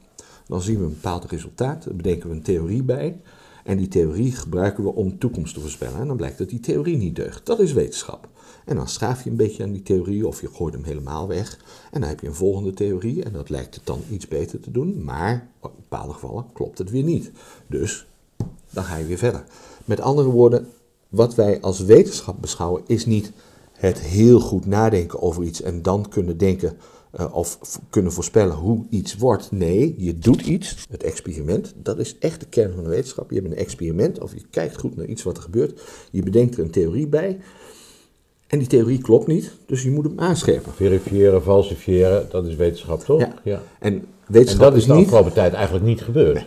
Dan zien we een bepaald resultaat, daar bedenken we een theorie bij. En die theorie gebruiken we om toekomst te voorspellen. En dan blijkt dat die theorie niet deugt. Dat is wetenschap. En dan schaaf je een beetje aan die theorie of je gooit hem helemaal weg. En dan heb je een volgende theorie en dat lijkt het dan iets beter te doen. Maar in bepaalde gevallen klopt het weer niet. Dus dan ga je weer verder. Met andere woorden, wat wij als wetenschap beschouwen is niet het heel goed nadenken over iets en dan kunnen denken eh, of kunnen voorspellen hoe iets wordt. Nee, je doet iets, het experiment, dat is echt de kern van de wetenschap. Je hebt een experiment of je kijkt goed naar iets wat er gebeurt, je bedenkt er een theorie bij en die theorie klopt niet, dus je moet hem aanscherpen. Verifiëren, falsifiëren, dat is wetenschap toch? Ja. En En wetenschap dat is is de niet... afgelopen tijd eigenlijk niet gebeurd. Nee.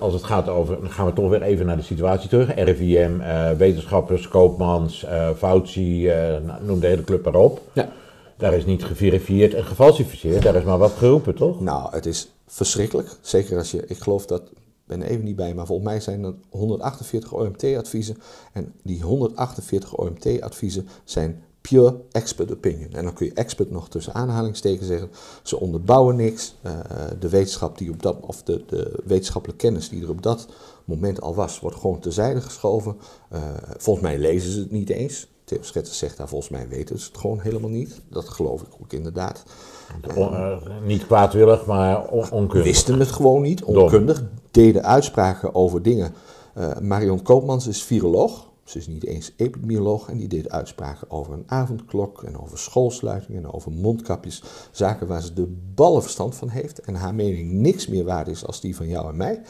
Als het gaat over, dan gaan we toch weer even naar de situatie terug. RIVM, eh, wetenschappers, Koopmans, Fauci, nou, noem de hele club maar op. Ja. Daar is niet geverifieerd en gefalsificeerd, daar is maar wat geroepen, toch? Nou, het is verschrikkelijk. Zeker als je, ik geloof dat, ik ben er even niet bij, maar volgens mij zijn er 148 OMT-adviezen. En die 148 OMT-adviezen zijn pure expert opinion. En dan kun je expert nog tussen aanhalingstekens zeggen. Ze onderbouwen niks. Eh, de wetenschap die op dat, of de, de wetenschappelijke kennis die er op dat moment al was, wordt gewoon terzijde geschoven. Eh, volgens mij lezen ze het niet eens. Theo Schetter zegt daar volgens mij weten ze het gewoon helemaal niet. Dat geloof ik ook inderdaad. On- eh, niet kwaadwillig, maar on- onkundig. wisten het gewoon niet, onkundig, deden uitspraken over dingen. Eh, Marion Koopmans is viroloog, ze is niet eens epidemioloog en die deed uitspraken over een avondklok en over schoolsluitingen en over mondkapjes. Zaken waar ze de ballen verstand van heeft en haar mening niks meer waard is als die van jou en mij.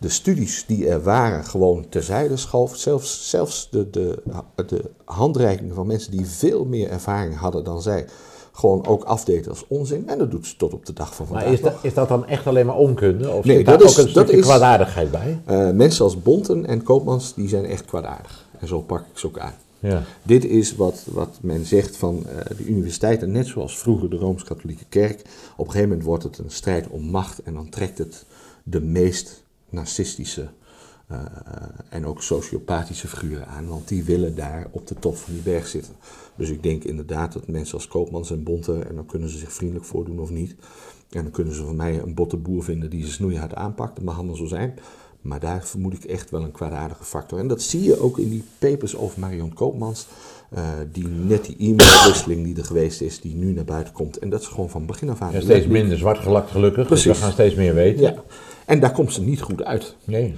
De studies die er waren gewoon terzijde schoof. Zelfs, zelfs de, de, de handreikingen van mensen die veel meer ervaring hadden dan zij, gewoon ook afdeed als onzin. En dat doet ze tot op de dag van vandaag. Maar is dat, is dat dan echt alleen maar onkunde? Of Nee, zit dat daar is- ook een dat stukje is- kwaadaardigheid bij? Eh, mensen als Bonten en Koopmans, die zijn echt kwaadaardig. En zo pak ik ze ook aan. Ja. Dit is wat, wat men zegt van eh, de universiteiten, net zoals vroeger de Rooms-Katholieke Kerk. Op een gegeven moment wordt het een strijd om macht en dan trekt het de meest narcistische eh, en ook sociopathische figuren aan, want die willen daar op de top van die berg zitten. Dus ik denk inderdaad dat mensen als Koopmans en Bonten, en dan kunnen ze zich vriendelijk voordoen of niet, en dan kunnen ze van mij een botte boer vinden die ze snoeihard aanpakt, dat mag allemaal zo zijn. Maar daar vermoed ik echt wel een kwaadaardige factor. En dat zie je ook in die papers over Marion Koopmans. eh, die net die e-mailwisseling die er geweest is, die nu naar buiten komt. En dat is gewoon van begin af aan. Ja, steeds minder zwart gelakt gelukkig, dus we Precies. gaan steeds meer weten. Ja. En daar komt ze niet goed uit. Nee.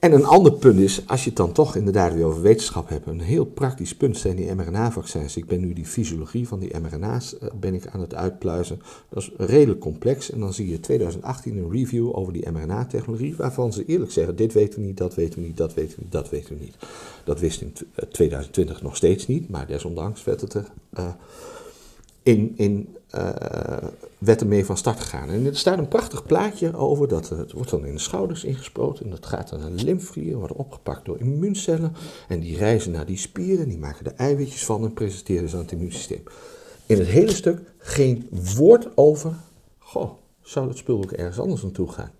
En een ander punt is, als je het dan toch inderdaad weer over wetenschap hebt, een heel praktisch punt zijn die mRNA-vaccins. Ik ben nu die fysiologie van die mRNA's eh, ben ik aan het uitpluizen. Dat is redelijk complex. En dan zie je 2018 een review over die mRNA-technologie, waarvan ze eerlijk zeggen, dit weten we niet, dat weten we niet, dat weten we niet, dat weten we niet. Dat wist in t- eh, 2020 nog steeds niet, maar desondanks werd het er eh, in, in eh, werd ermee van start gegaan. En er staat een prachtig plaatje over, dat, eh, het wordt dan in de schouders ingesproten. En dat gaat dan naar de lymfeklieren, wordt opgepakt door immuuncellen. En die reizen naar die spieren, die maken er eiwitjes van en presenteren ze aan het immuunsysteem. In het hele stuk geen woord over, goh, zou dat spul ook ergens anders naartoe gaan?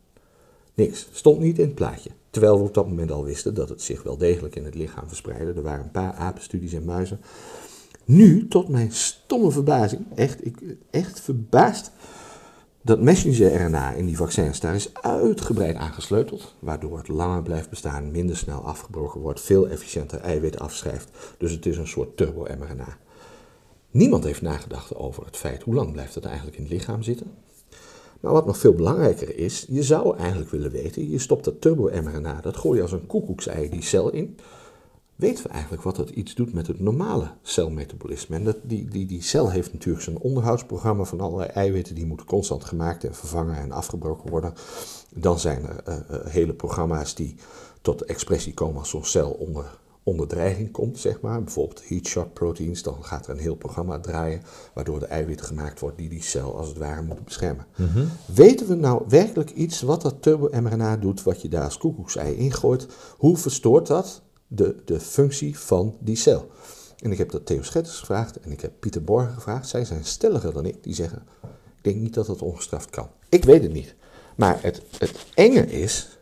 Niks, stond niet in het plaatje. Terwijl we op dat moment al wisten dat het zich wel degelijk in het lichaam verspreidde. Er waren een paar apenstudies en muizen. Nu, tot mijn stomme verbazing, echt, ik, echt verbaasd, dat messenger-RNA in die vaccins, daar is uitgebreid aangesleuteld, waardoor het langer blijft bestaan, minder snel afgebroken wordt, veel efficiënter eiwit afschrijft. Dus het is een soort turbo-mRNA. Niemand heeft nagedacht over het feit hoe lang blijft het eigenlijk in het lichaam zitten. Maar wat nog veel belangrijker is, je zou eigenlijk willen weten, je stopt dat turbo-mRNA, dat gooi je als een koekoeksei die cel in. Weten we eigenlijk wat dat iets doet met het normale celmetabolisme? En dat, die, die, die cel heeft natuurlijk zijn onderhoudsprogramma van allerlei eiwitten, die moeten constant gemaakt en vervangen en afgebroken worden. Dan zijn er eh, eh, hele programma's die tot expressie komen als zo'n cel onder, onder dreiging komt, zeg maar, bijvoorbeeld heat shock proteins, dan gaat er een heel programma draaien, waardoor de eiwit gemaakt wordt die die cel als het ware moeten beschermen. Weten we nou werkelijk iets wat dat turbo-mRNA doet, wat je daar als koekoeksei ingooit? Hoe verstoort dat de, de functie van die cel? En ik heb dat Theo Schetters gevraagd en ik heb Pieter Borgen gevraagd. Zij zijn stelliger dan ik, die zeggen, ik denk niet dat dat ongestraft kan. Ik weet het niet. Maar het, het enge is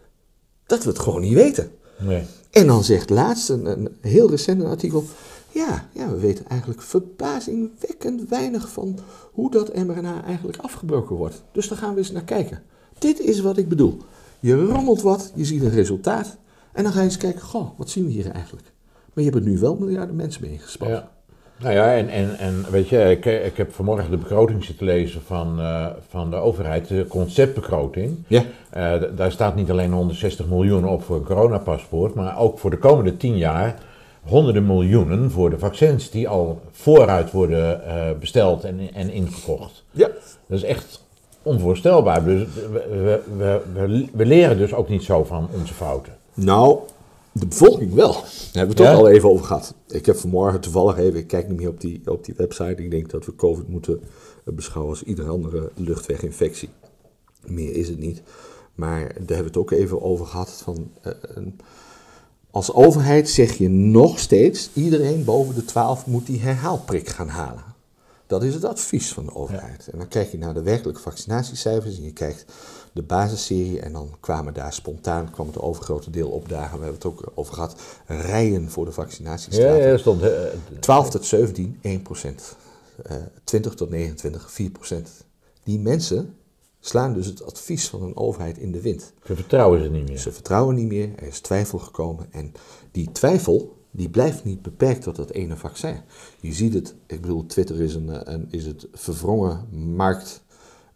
dat we het gewoon niet weten. Nee. En dan zegt laatst een, een heel recent artikel. Ja, ja, we weten eigenlijk verbazingwekkend weinig van hoe dat mRNA eigenlijk afgebroken wordt. Dus daar gaan we eens naar kijken. Dit is wat ik bedoel. Je rommelt wat, je ziet een resultaat. En dan ga je eens kijken, goh, wat zien we hier eigenlijk? Maar je hebt er nu wel miljarden mensen mee ingespannen. Ja. Nou ja, en, en, en weet je, ik, ik heb vanmorgen de begroting zitten lezen van, eh, van de overheid, de conceptbegroting. Ja. Eh, daar staat niet alleen 160 miljoen op voor een coronapaspoort, maar ook voor de komende 10 jaar honderden miljoenen voor de vaccins die al vooruit worden eh, besteld en, en ingekocht. Ja. Dat is echt onvoorstelbaar. Dus we, we, we, we leren dus ook niet zo van onze fouten. Nou, de bevolking wel. Daar hebben we het ook al even over gehad. Ik heb vanmorgen toevallig even, ik kijk niet meer op die, op die website. Ik denk dat we COVID moeten beschouwen als iedere andere luchtweginfectie. Meer is het niet. Maar daar hebben we het ook even over gehad. Van, eh, als overheid zeg je nog steeds, iedereen boven de 12 moet die herhaalprik gaan halen. Dat is het advies van de overheid. En dan kijk je naar de werkelijke vaccinatiecijfers en je kijkt de basisserie en dan kwamen daar spontaan, kwam het overgrote deel opdagen, we hebben het ook over gehad, rijen voor de Ja, vaccinatiestraten. ja, dat stond. eh, 12 tot 17, 1 procent. Eh, 20 tot 29, 4 procent. Die mensen slaan dus het advies van een overheid in de wind. ze vertrouwen ze niet meer. Ze vertrouwen niet meer, er is twijfel gekomen. En die twijfel, die blijft niet beperkt tot dat ene vaccin. Je ziet het, ik bedoel, Twitter is, een, eh, een, is het verwrongen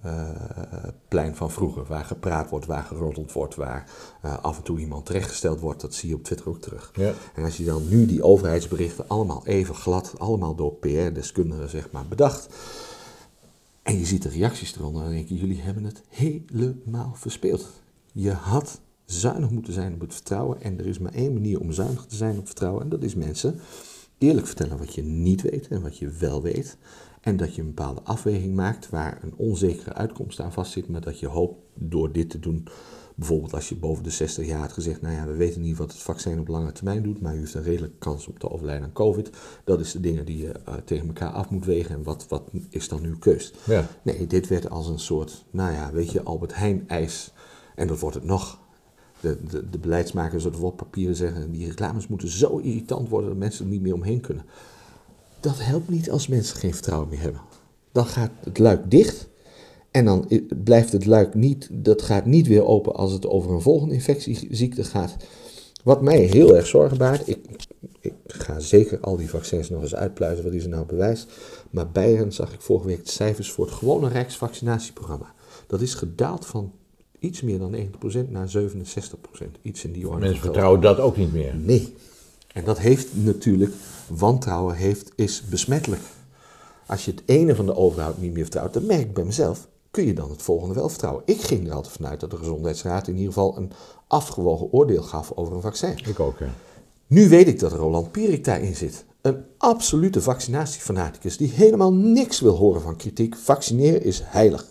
marktplein van vroeger. Waar gepraat wordt, waar geroddeld wordt, waar eh, af en toe iemand terechtgesteld wordt. Dat zie je op Twitter ook terug. Ja. En als je dan nu die overheidsberichten allemaal even glad, allemaal door PR-deskundigen zeg maar bedacht. En je ziet de reacties eronder, dan denk je, jullie hebben het helemaal verspeeld. Je had zuinig moeten zijn op het vertrouwen. En er is maar één manier om zuinig te zijn op vertrouwen. En dat is mensen eerlijk vertellen wat je niet weet en wat je wel weet. En dat je een bepaalde afweging maakt waar een onzekere uitkomst aan vastzit. Maar dat je hoopt door dit te doen. Bijvoorbeeld als je boven de 60 jaar had gezegd, nou ja, we weten niet wat het vaccin op lange termijn doet, maar u heeft een redelijke kans om te overlijden aan COVID. Dat is de dingen die je eh, tegen elkaar af moet wegen en wat, wat is dan uw keus? Ja. Nee, dit werd als een soort, nou ja, weet je, Albert Heijn-ijs. En dat wordt het nog. De, de, de beleidsmakers op wat papieren zeggen, die reclames moeten zo irritant worden dat mensen er niet meer omheen kunnen. Dat helpt niet als mensen geen vertrouwen meer hebben. Dan gaat het luik dicht en dan blijft het luik niet, dat gaat niet weer open als het over een volgende infectieziekte gaat. Wat mij heel erg zorgen baart, ik, ik ga zeker al die vaccins nog eens uitpluizen wat is er nou bewijs. Maar bij hen zag ik vorige week de cijfers voor het gewone Rijksvaccinatieprogramma. Dat is gedaald van iets meer dan 90% naar 67%. Iets in die orde. Mensen vertrouwen dat ook niet meer. Nee. En dat heeft natuurlijk, wantrouwen heeft, is besmettelijk. Als je het ene van de overheid niet meer vertrouwt, dat merk ik bij mezelf, kun je dan het volgende wel vertrouwen. Ik ging er altijd vanuit dat de Gezondheidsraad in ieder geval een afgewogen oordeel gaf over een vaccin. Ik ook, ja. Nu weet ik dat Roland Pierik daarin zit. Een absolute vaccinatiefanaticus die helemaal niks wil horen van kritiek. Vaccineren is heilig.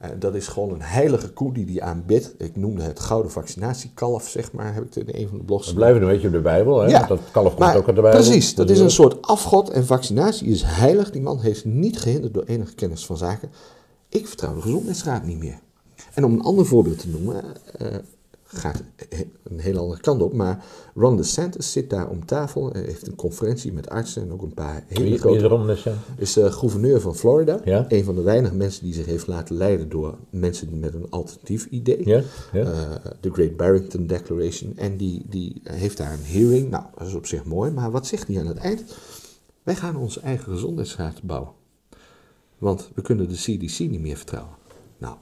Eh, dat is gewoon een heilige koe die die aanbidt. Ik noemde het gouden vaccinatiekalf, zeg maar, heb ik het in een van de blogs We blijven een beetje op de Bijbel, hè? Ja, want dat kalf komt ook uit de Bijbel. Precies, dat Dus, is een eh, soort afgod en vaccinatie is heilig. Die man heeft niet gehinderd door enige kennis van zaken. Ik vertrouw de gezondheidsraad niet meer. En om een ander voorbeeld te noemen, eh, gaat een hele andere kant op, maar Ron DeSantis zit daar om tafel en heeft een conferentie met artsen en ook een paar hele grote is er om de cent? is de gouverneur van Florida. Ja. Een van de weinige mensen die zich heeft laten leiden door mensen met een alternatief idee. Ja? ja? Eh, de Great Barrington Declaration. En die, die heeft daar een hearing. Nou, dat is op zich mooi. Maar wat zegt hij aan het eind? Wij gaan onze eigen gezondheidsraad bouwen. Want we kunnen de CDC niet meer vertrouwen. Nou,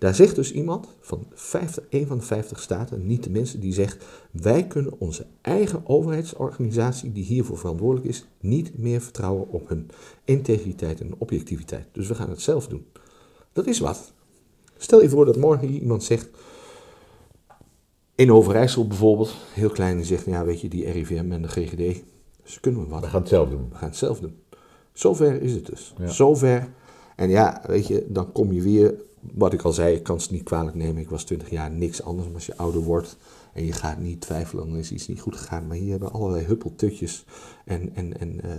daar zegt dus iemand van 50, een van de 50 staten, niet de mensen, die zegt: Wij kunnen onze eigen overheidsorganisatie, die hiervoor verantwoordelijk is, niet meer vertrouwen op hun integriteit en objectiviteit. Dus we gaan het zelf doen. Dat is wat. Stel je voor dat morgen hier iemand zegt: In Overijssel bijvoorbeeld, heel klein, die zegt, ja weet je, die RIVM en de GGD, ze kunnen wat. We gaan het zelf doen. We gaan het zelf doen. Zover is het dus. Ja. Zover. En ja, weet je, dan kom je weer, wat ik al zei, ik kan het niet kwalijk nemen. Ik was 20 jaar niks anders. Maar als je ouder wordt en je gaat niet twijfelen, dan is iets niet goed gegaan. Maar hier hebben allerlei huppeltutjes en, en, en eh,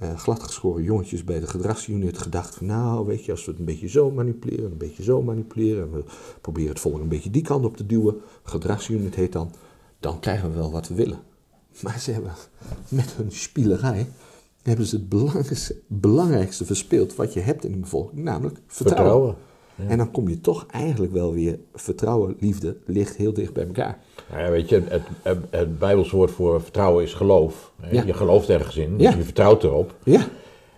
eh, gladgeschoren jongetjes bij de gedragsunit gedacht van, nou, weet je, als we het een beetje zo manipuleren, een beetje zo manipuleren, en we proberen het volk een beetje die kant op te duwen, gedragsunit heet dan, dan krijgen we wel wat we willen. Maar ze hebben met hun spielerij hebben ze het belangrijkste, belangrijkste verspeeld wat je hebt in de bevolking, namelijk vertrouwen. Vertrouwen. En dan kom je toch eigenlijk wel weer, vertrouwen, liefde, ligt heel dicht bij elkaar. Nou ja, weet je, het, het, het Bijbels woord voor vertrouwen is geloof. Ja. Je gelooft ergens in, dus je vertrouwt erop. Ja,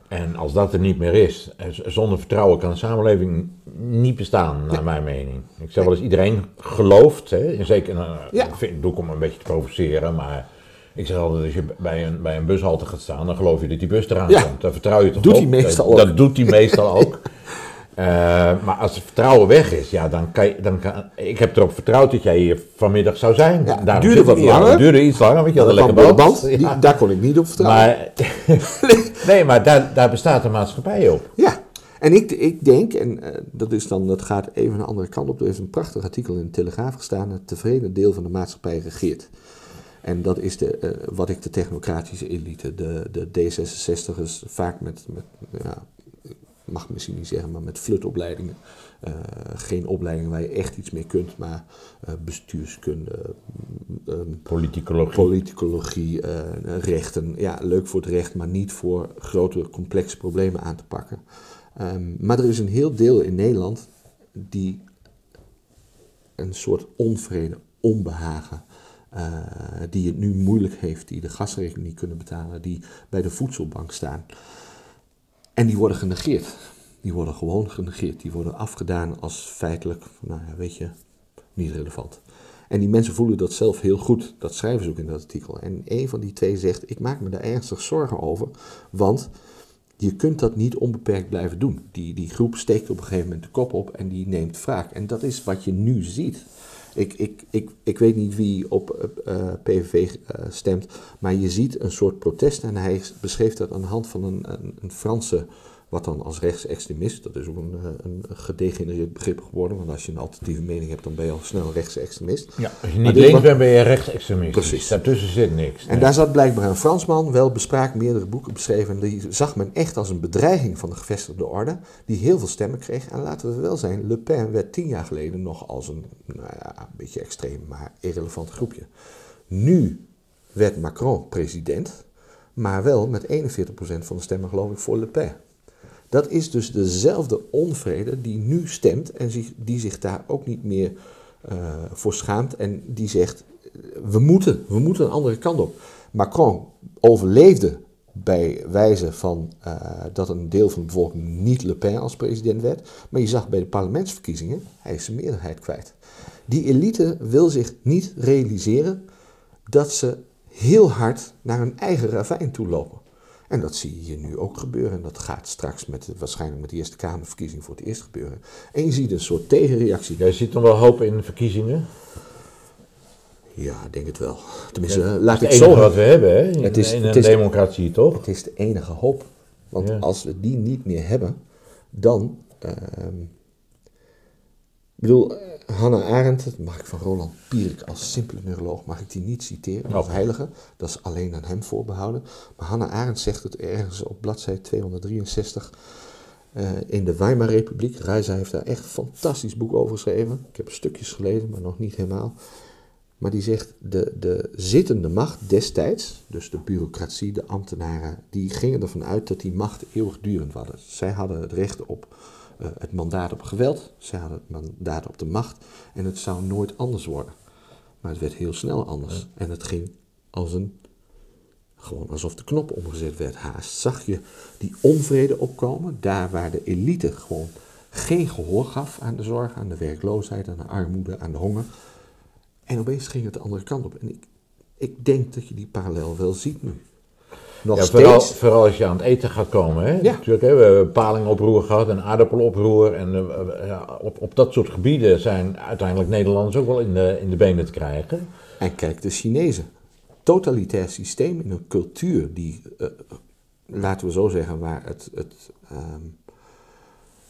En als dat er niet meer is, eh, zonder vertrouwen kan een samenleving niet bestaan, naar mijn mening. Ik zeg wel eens, iedereen gelooft, hè, zeker, nou, ik doe ik om een beetje te provoceren, maar ik zeg altijd, als je bij een, bij een bushalte gaat staan, dan geloof je dat die bus eraan komt. Dan vertrouw je toch Doet op. hij meestal dat, ook. dat doet hij meestal ook. Eh, maar als het vertrouwen weg is, ja, dan kan je, dan kan, ik heb erop vertrouwd dat jij hier vanmiddag zou zijn. Ja, Daarom duurde wat langer. Het duurde iets langer, want je had een lekker band. Ja. die, daar kon ik niet op vertrouwen. Maar, nee, maar daar, daar bestaat de maatschappij op. Ja, en ik, ik denk, en eh, dat, is dan, dat gaat even een andere kant op. Er is een prachtig artikel in de Telegraaf gestaan. Het tevreden deel van de maatschappij regeert. En dat is de, eh, wat ik de technocratische elite, de, de D66'ers, vaak met, met ja, ik mag misschien niet zeggen, maar met flutopleidingen. Eh, geen opleidingen waar je echt iets mee kunt, maar eh, bestuurskunde, ehm, Politicologie. politicologie, eh, rechten. Ja, leuk voor het recht, maar niet voor grote, complexe problemen aan te pakken. Ehm, maar er is een heel deel in Nederland die een soort onvrede, onbehagen, eh, die het nu moeilijk heeft, die de gasrekening niet kunnen betalen, die bij de voedselbank staan. En die worden genegeerd. Die worden gewoon genegeerd. Die worden afgedaan als feitelijk, nou ja, weet je, niet relevant. En die mensen voelen dat zelf heel goed. Dat schrijven ze ook in dat artikel. En een van die twee zegt: Ik maak me daar ernstig zorgen over. Want je kunt dat niet onbeperkt blijven doen. Die, die groep steekt op een gegeven moment de kop op en die neemt wraak. En dat is wat je nu ziet. Ik, ik, ik, ik weet niet wie op eh, PVV eh, stemt, maar je ziet een soort protest. En hij beschreef dat aan de hand van een, een, een Franse, wat dan als rechtsextremist, dat is ook een, eh, een gedegenereerd begrip geworden. Want als je een alternatieve mening hebt, dan ben je al snel rechtsextremist. Ja, als je niet links bent, ben je rechtsextremist. Precies. Daartussen zit niks. En daar zat blijkbaar een Fransman, wel bespraakt, meerdere boeken beschreven. En die zag men echt als een bedreiging van de gevestigde orde, die heel veel stemmen kreeg. En laten we wel zijn, Le Pen werd tien jaar geleden nog als een, nou ja, een beetje extreem, maar irrelevant groepje. Nu werd Macron president, maar wel met 41% van de stemmen geloof ik voor Le Pen. Dat is dus dezelfde onvrede die nu stemt en die zich daar ook niet meer eh, voor schaamt en die zegt, eh, we moeten, we moeten een andere kant op. Macron overleefde bij wijze van eh, dat een deel van de bevolking niet Le Pen als president werd, maar je zag bij de parlementsverkiezingen, hij is zijn meerderheid kwijt. Die elite wil zich niet realiseren dat ze heel hard naar hun eigen ravijn toe lopen. En dat zie je hier nu ook gebeuren. En dat gaat straks met, waarschijnlijk met de Eerste Kamerverkiezing voor het eerst gebeuren. En je ziet een soort tegenreactie. Jij ziet nog wel hoop in de verkiezingen. Ja, ik denk het wel. Tenminste, Ja, laat het ik is het zo wat we hebben hè? in, Het is- in het een is- democratie, toch? Het is de enige hoop. Want Ja. als we die niet meer hebben, dan. ehm, ik bedoel, Hannah Arendt, dat mag ik van Roland Pierik als simpele neuroloog, mag ik die niet citeren als Oké. heilige. Dat is alleen aan hem voorbehouden. Maar Hannah Arendt zegt het ergens op bladzijde 263 eh, in de Weimar Republiek. Reisa heeft daar echt een fantastisch boek over geschreven. Ik heb stukjes gelezen, maar nog niet helemaal. Maar die zegt, de, de zittende macht destijds, dus de bureaucratie, de ambtenaren, die gingen ervan uit dat die macht eeuwigdurend was. Zij hadden het recht op eh, het mandaat op geweld, zij hadden het mandaat op de macht en het zou nooit anders worden. Maar het werd heel snel anders en het ging als een, gewoon alsof de knop omgezet werd haast. Zag je die onvrede opkomen, daar waar de elite gewoon geen gehoor gaf aan de zorg, aan de werkloosheid, aan de armoede, aan de honger. En opeens ging het de andere kant op. En ik, ik denk dat je die parallel wel ziet nu. Nog Ja, vooral, steeds. vooral als je aan het eten gaat komen. Hè? Ja. Natuurlijk, hè? we hebben palingoproer gehad en aardappeloproer. En eh, ja, op, op dat soort gebieden zijn uiteindelijk Nederlanders ook wel in de, in de benen te krijgen. En kijk, de Chinezen. Totalitair systeem in een cultuur die, eh, laten we zo zeggen, waar het, het, ehm,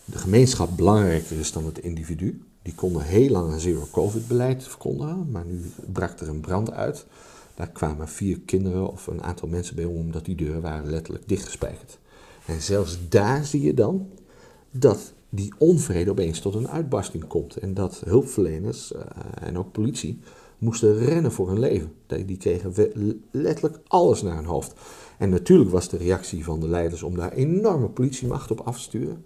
de gemeenschap belangrijker is dan het individu. Die konden heel lang een zero-covid-beleid verkondigen, maar nu brak er een brand uit. Daar kwamen vier kinderen of een aantal mensen bij om, omdat die deuren waren letterlijk dichtgespijkerd. En zelfs daar zie je dan dat die onvrede opeens tot een uitbarsting komt. En dat hulpverleners eh, en ook politie moesten rennen voor hun leven. Die kregen letterlijk alles naar hun hoofd. En natuurlijk was de reactie van de leiders om daar enorme politiemacht op af te sturen.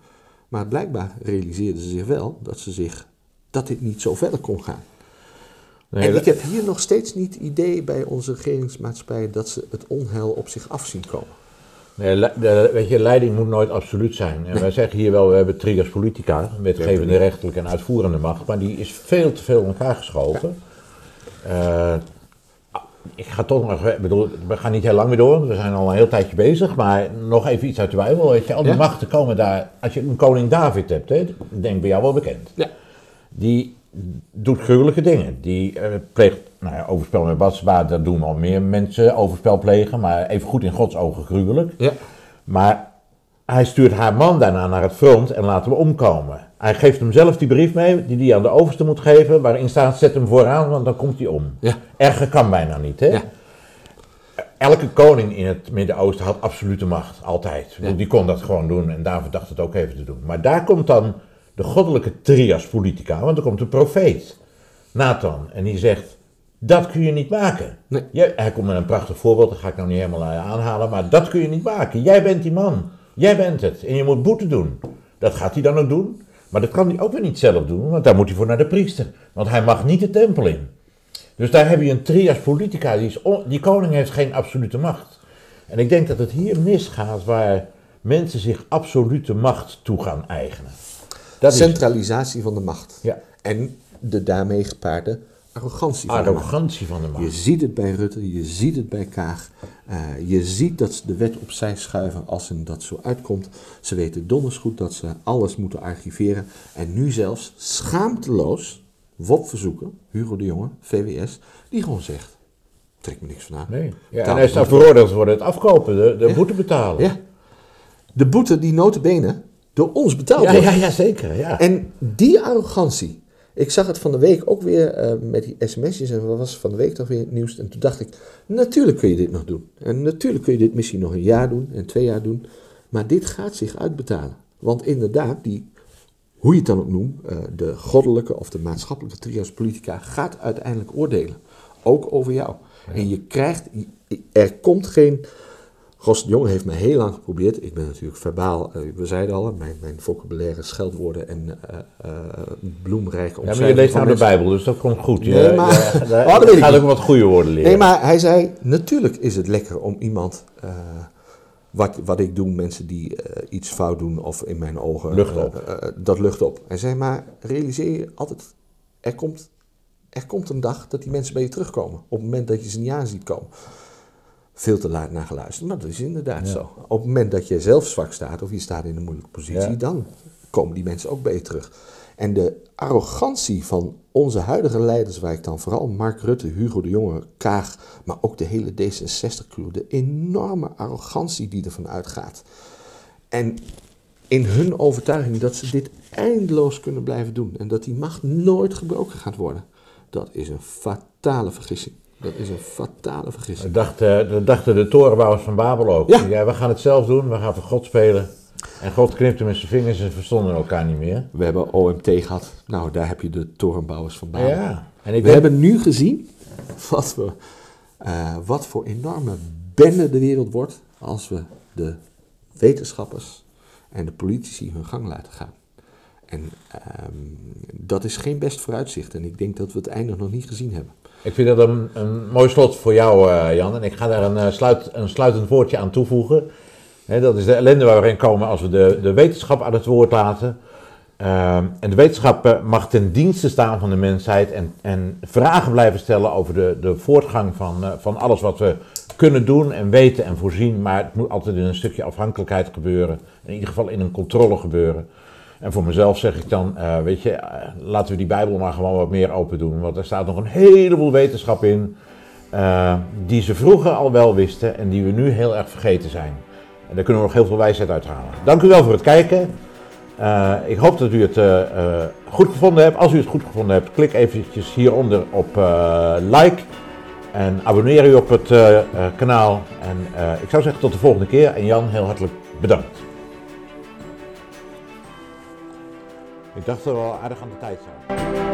Maar blijkbaar realiseerden ze zich wel dat, ze zich, dat dit niet zo verder kon gaan. En ik heb hier nog steeds niet het idee bij onze regeringsmaatschappij dat ze het onheil op zich af zien komen. Nee, le- de, weet je, leiding moet nooit absoluut zijn. En wij zeggen hier wel, we hebben trias politica, wetgevende, rechterlijke en uitvoerende macht, maar die is veel te veel in elkaar geschoven. Eh, ik ga toch nog, ik bedoel, we gaan niet heel lang meer door, we zijn al een heel tijdje bezig, maar nog even iets uit de Bijbel. Weet je, al die Ja. machten komen daar, als je een koning David hebt, hè, ik denk bij jou wel bekend. Ja. Die doet gruwelijke dingen. Die eh, pleegt, nou ja, overspel met Batsba, dat doen al meer mensen, overspel plegen, maar even goed in Gods ogen gruwelijk. Ja. Maar hij stuurt haar man daarna naar het front en laat hem omkomen. Hij geeft hem zelf die brief mee, die hij aan de overste moet geven, waarin staat, zet hem vooraan, want dan komt hij om. Ja. Erger kan bijna niet, hè? Ja. Elke koning in het Midden-Oosten had absolute macht, altijd. Ja. Die kon dat gewoon doen en David dacht het ook even te doen. Maar daar komt dan de goddelijke trias politica, want er komt een profeet, Nathan, en die zegt, dat kun je niet maken. Nee. Jij- hij komt met een prachtig voorbeeld, dat ga ik nou niet helemaal eh, aanhalen, maar dat kun je niet maken. Jij bent die man, jij bent het en je moet boete doen. Dat gaat hij dan ook doen, maar dat kan hij ook weer niet zelf doen, want daar moet hij voor naar de priester. Want hij mag niet de tempel in. Dus daar heb je een trias politica, die, is on- die koning heeft geen absolute macht. En ik denk dat het hier misgaat waar mensen zich absolute macht toe gaan eigenen. Dat is Centralisatie van de macht. Ja. En de daarmee gepaarde arrogantie van de macht. arrogantie van de Je macht. ziet het bij Rutte, je ziet het bij Kaag. Eh, je ziet dat ze de wet opzij schuiven als hen dat zo uitkomt. Ze weten donders goed dat ze alles moeten archiveren. En nu zelfs schaamteloos WOP-verzoeken, Hugo de Jonge, VWS, die gewoon zegt, trek me niks van aan. Nee. Ja, en hij staat boete. veroordeeld worden het afkopen, de, de Ja. boete betalen. Ja. De boete die notabene door ons betaald ja, wordt. ja, ja, zeker. Ja. En die arrogantie. Ik zag het van de week ook weer eh, met die sms'jes en wat was het van de week toch weer het nieuws. En toen dacht ik, natuurlijk kun je dit nog doen. En natuurlijk kun je dit misschien nog een jaar doen en twee jaar doen. Maar dit gaat zich uitbetalen. Want inderdaad, die, hoe je het dan ook noemt, eh, de goddelijke of de maatschappelijke trias politica gaat uiteindelijk oordelen. Ook over jou. En je krijgt, er komt geen Gos de Jong heeft me heel lang geprobeerd. Ik ben natuurlijk verbaal, eh, we zeiden al, mijn, mijn vocabulaire scheldwoorden en eh eh bloemrijke ja, maar je leest nou de Bijbel, dus dat komt goed. Je, Nee, maar- je- daar- Oh, dat weet ik gaat ook wat goede woorden leren. Nee, maar hij zei, natuurlijk is het lekker om iemand, wat, wat ik doe, mensen die iets fout doen of in mijn ogen... Lucht op. dat lucht op. Hij zei, maar realiseer je altijd, er komt, er komt een dag dat die mensen bij je terugkomen. Op het moment dat je ze niet aan ziet komen. Veel te laat naar geluisterd, maar dat is inderdaad Ja. zo. Op het moment dat je zelf zwak staat of je staat in een moeilijke positie, Ja. dan komen die mensen ook bij je terug. En de arrogantie van onze huidige leiders, waar ik dan vooral Mark Rutte, Hugo de Jonge, Kaag, maar ook de hele D66-crew, de enorme arrogantie die ervan uitgaat. En in hun overtuiging dat ze dit eindeloos kunnen blijven doen en dat die macht nooit gebroken gaat worden, dat is een fatale vergissing. Dat is een fatale vergissing. Dat dachten, dat dachten de torenbouwers van Babel ook. Ja. we gaan het zelf doen, we gaan voor God spelen. En God knipte met zijn vingers en verstonden elkaar niet meer. We hebben OMT gehad. Nou, daar heb je de torenbouwers van Babel. Ja. En ik We denk, hebben nu gezien wat, we, eh, wat voor enorme bende de wereld wordt als we de wetenschappers en de politici hun gang laten gaan. En ehm, dat is geen best vooruitzicht. En ik denk dat we het einde nog niet gezien hebben. ik vind dat een, een mooi slot voor jou, eh, Jan. En ik ga daar een, eh, sluit, een sluitend woordje aan toevoegen. Dat is de ellende waar we in komen als we de, de wetenschap aan het woord laten. Ehm, en de wetenschap eh, mag ten dienste staan van de mensheid en, en vragen blijven stellen over de, de voortgang van, van alles wat we kunnen doen en weten en voorzien. Maar het moet altijd in een stukje afhankelijkheid gebeuren. In ieder geval in een controle gebeuren. En voor mezelf zeg ik dan, eh, weet je, eh, laten we die Bijbel maar gewoon wat meer open doen. Want er staat nog een heleboel wetenschap in, eh, die ze vroeger al wel wisten en die we nu heel erg vergeten zijn. En daar kunnen we nog heel veel wijsheid uithalen. Dank u wel voor het kijken. Ik hoop dat u het goed gevonden hebt. Als u het goed gevonden hebt, klik eventjes hieronder op like. En abonneer u op het kanaal. En ik zou zeggen tot de volgende keer. En Jan, heel hartelijk bedankt. Ik dacht we wel aardig aan de tijd zijn.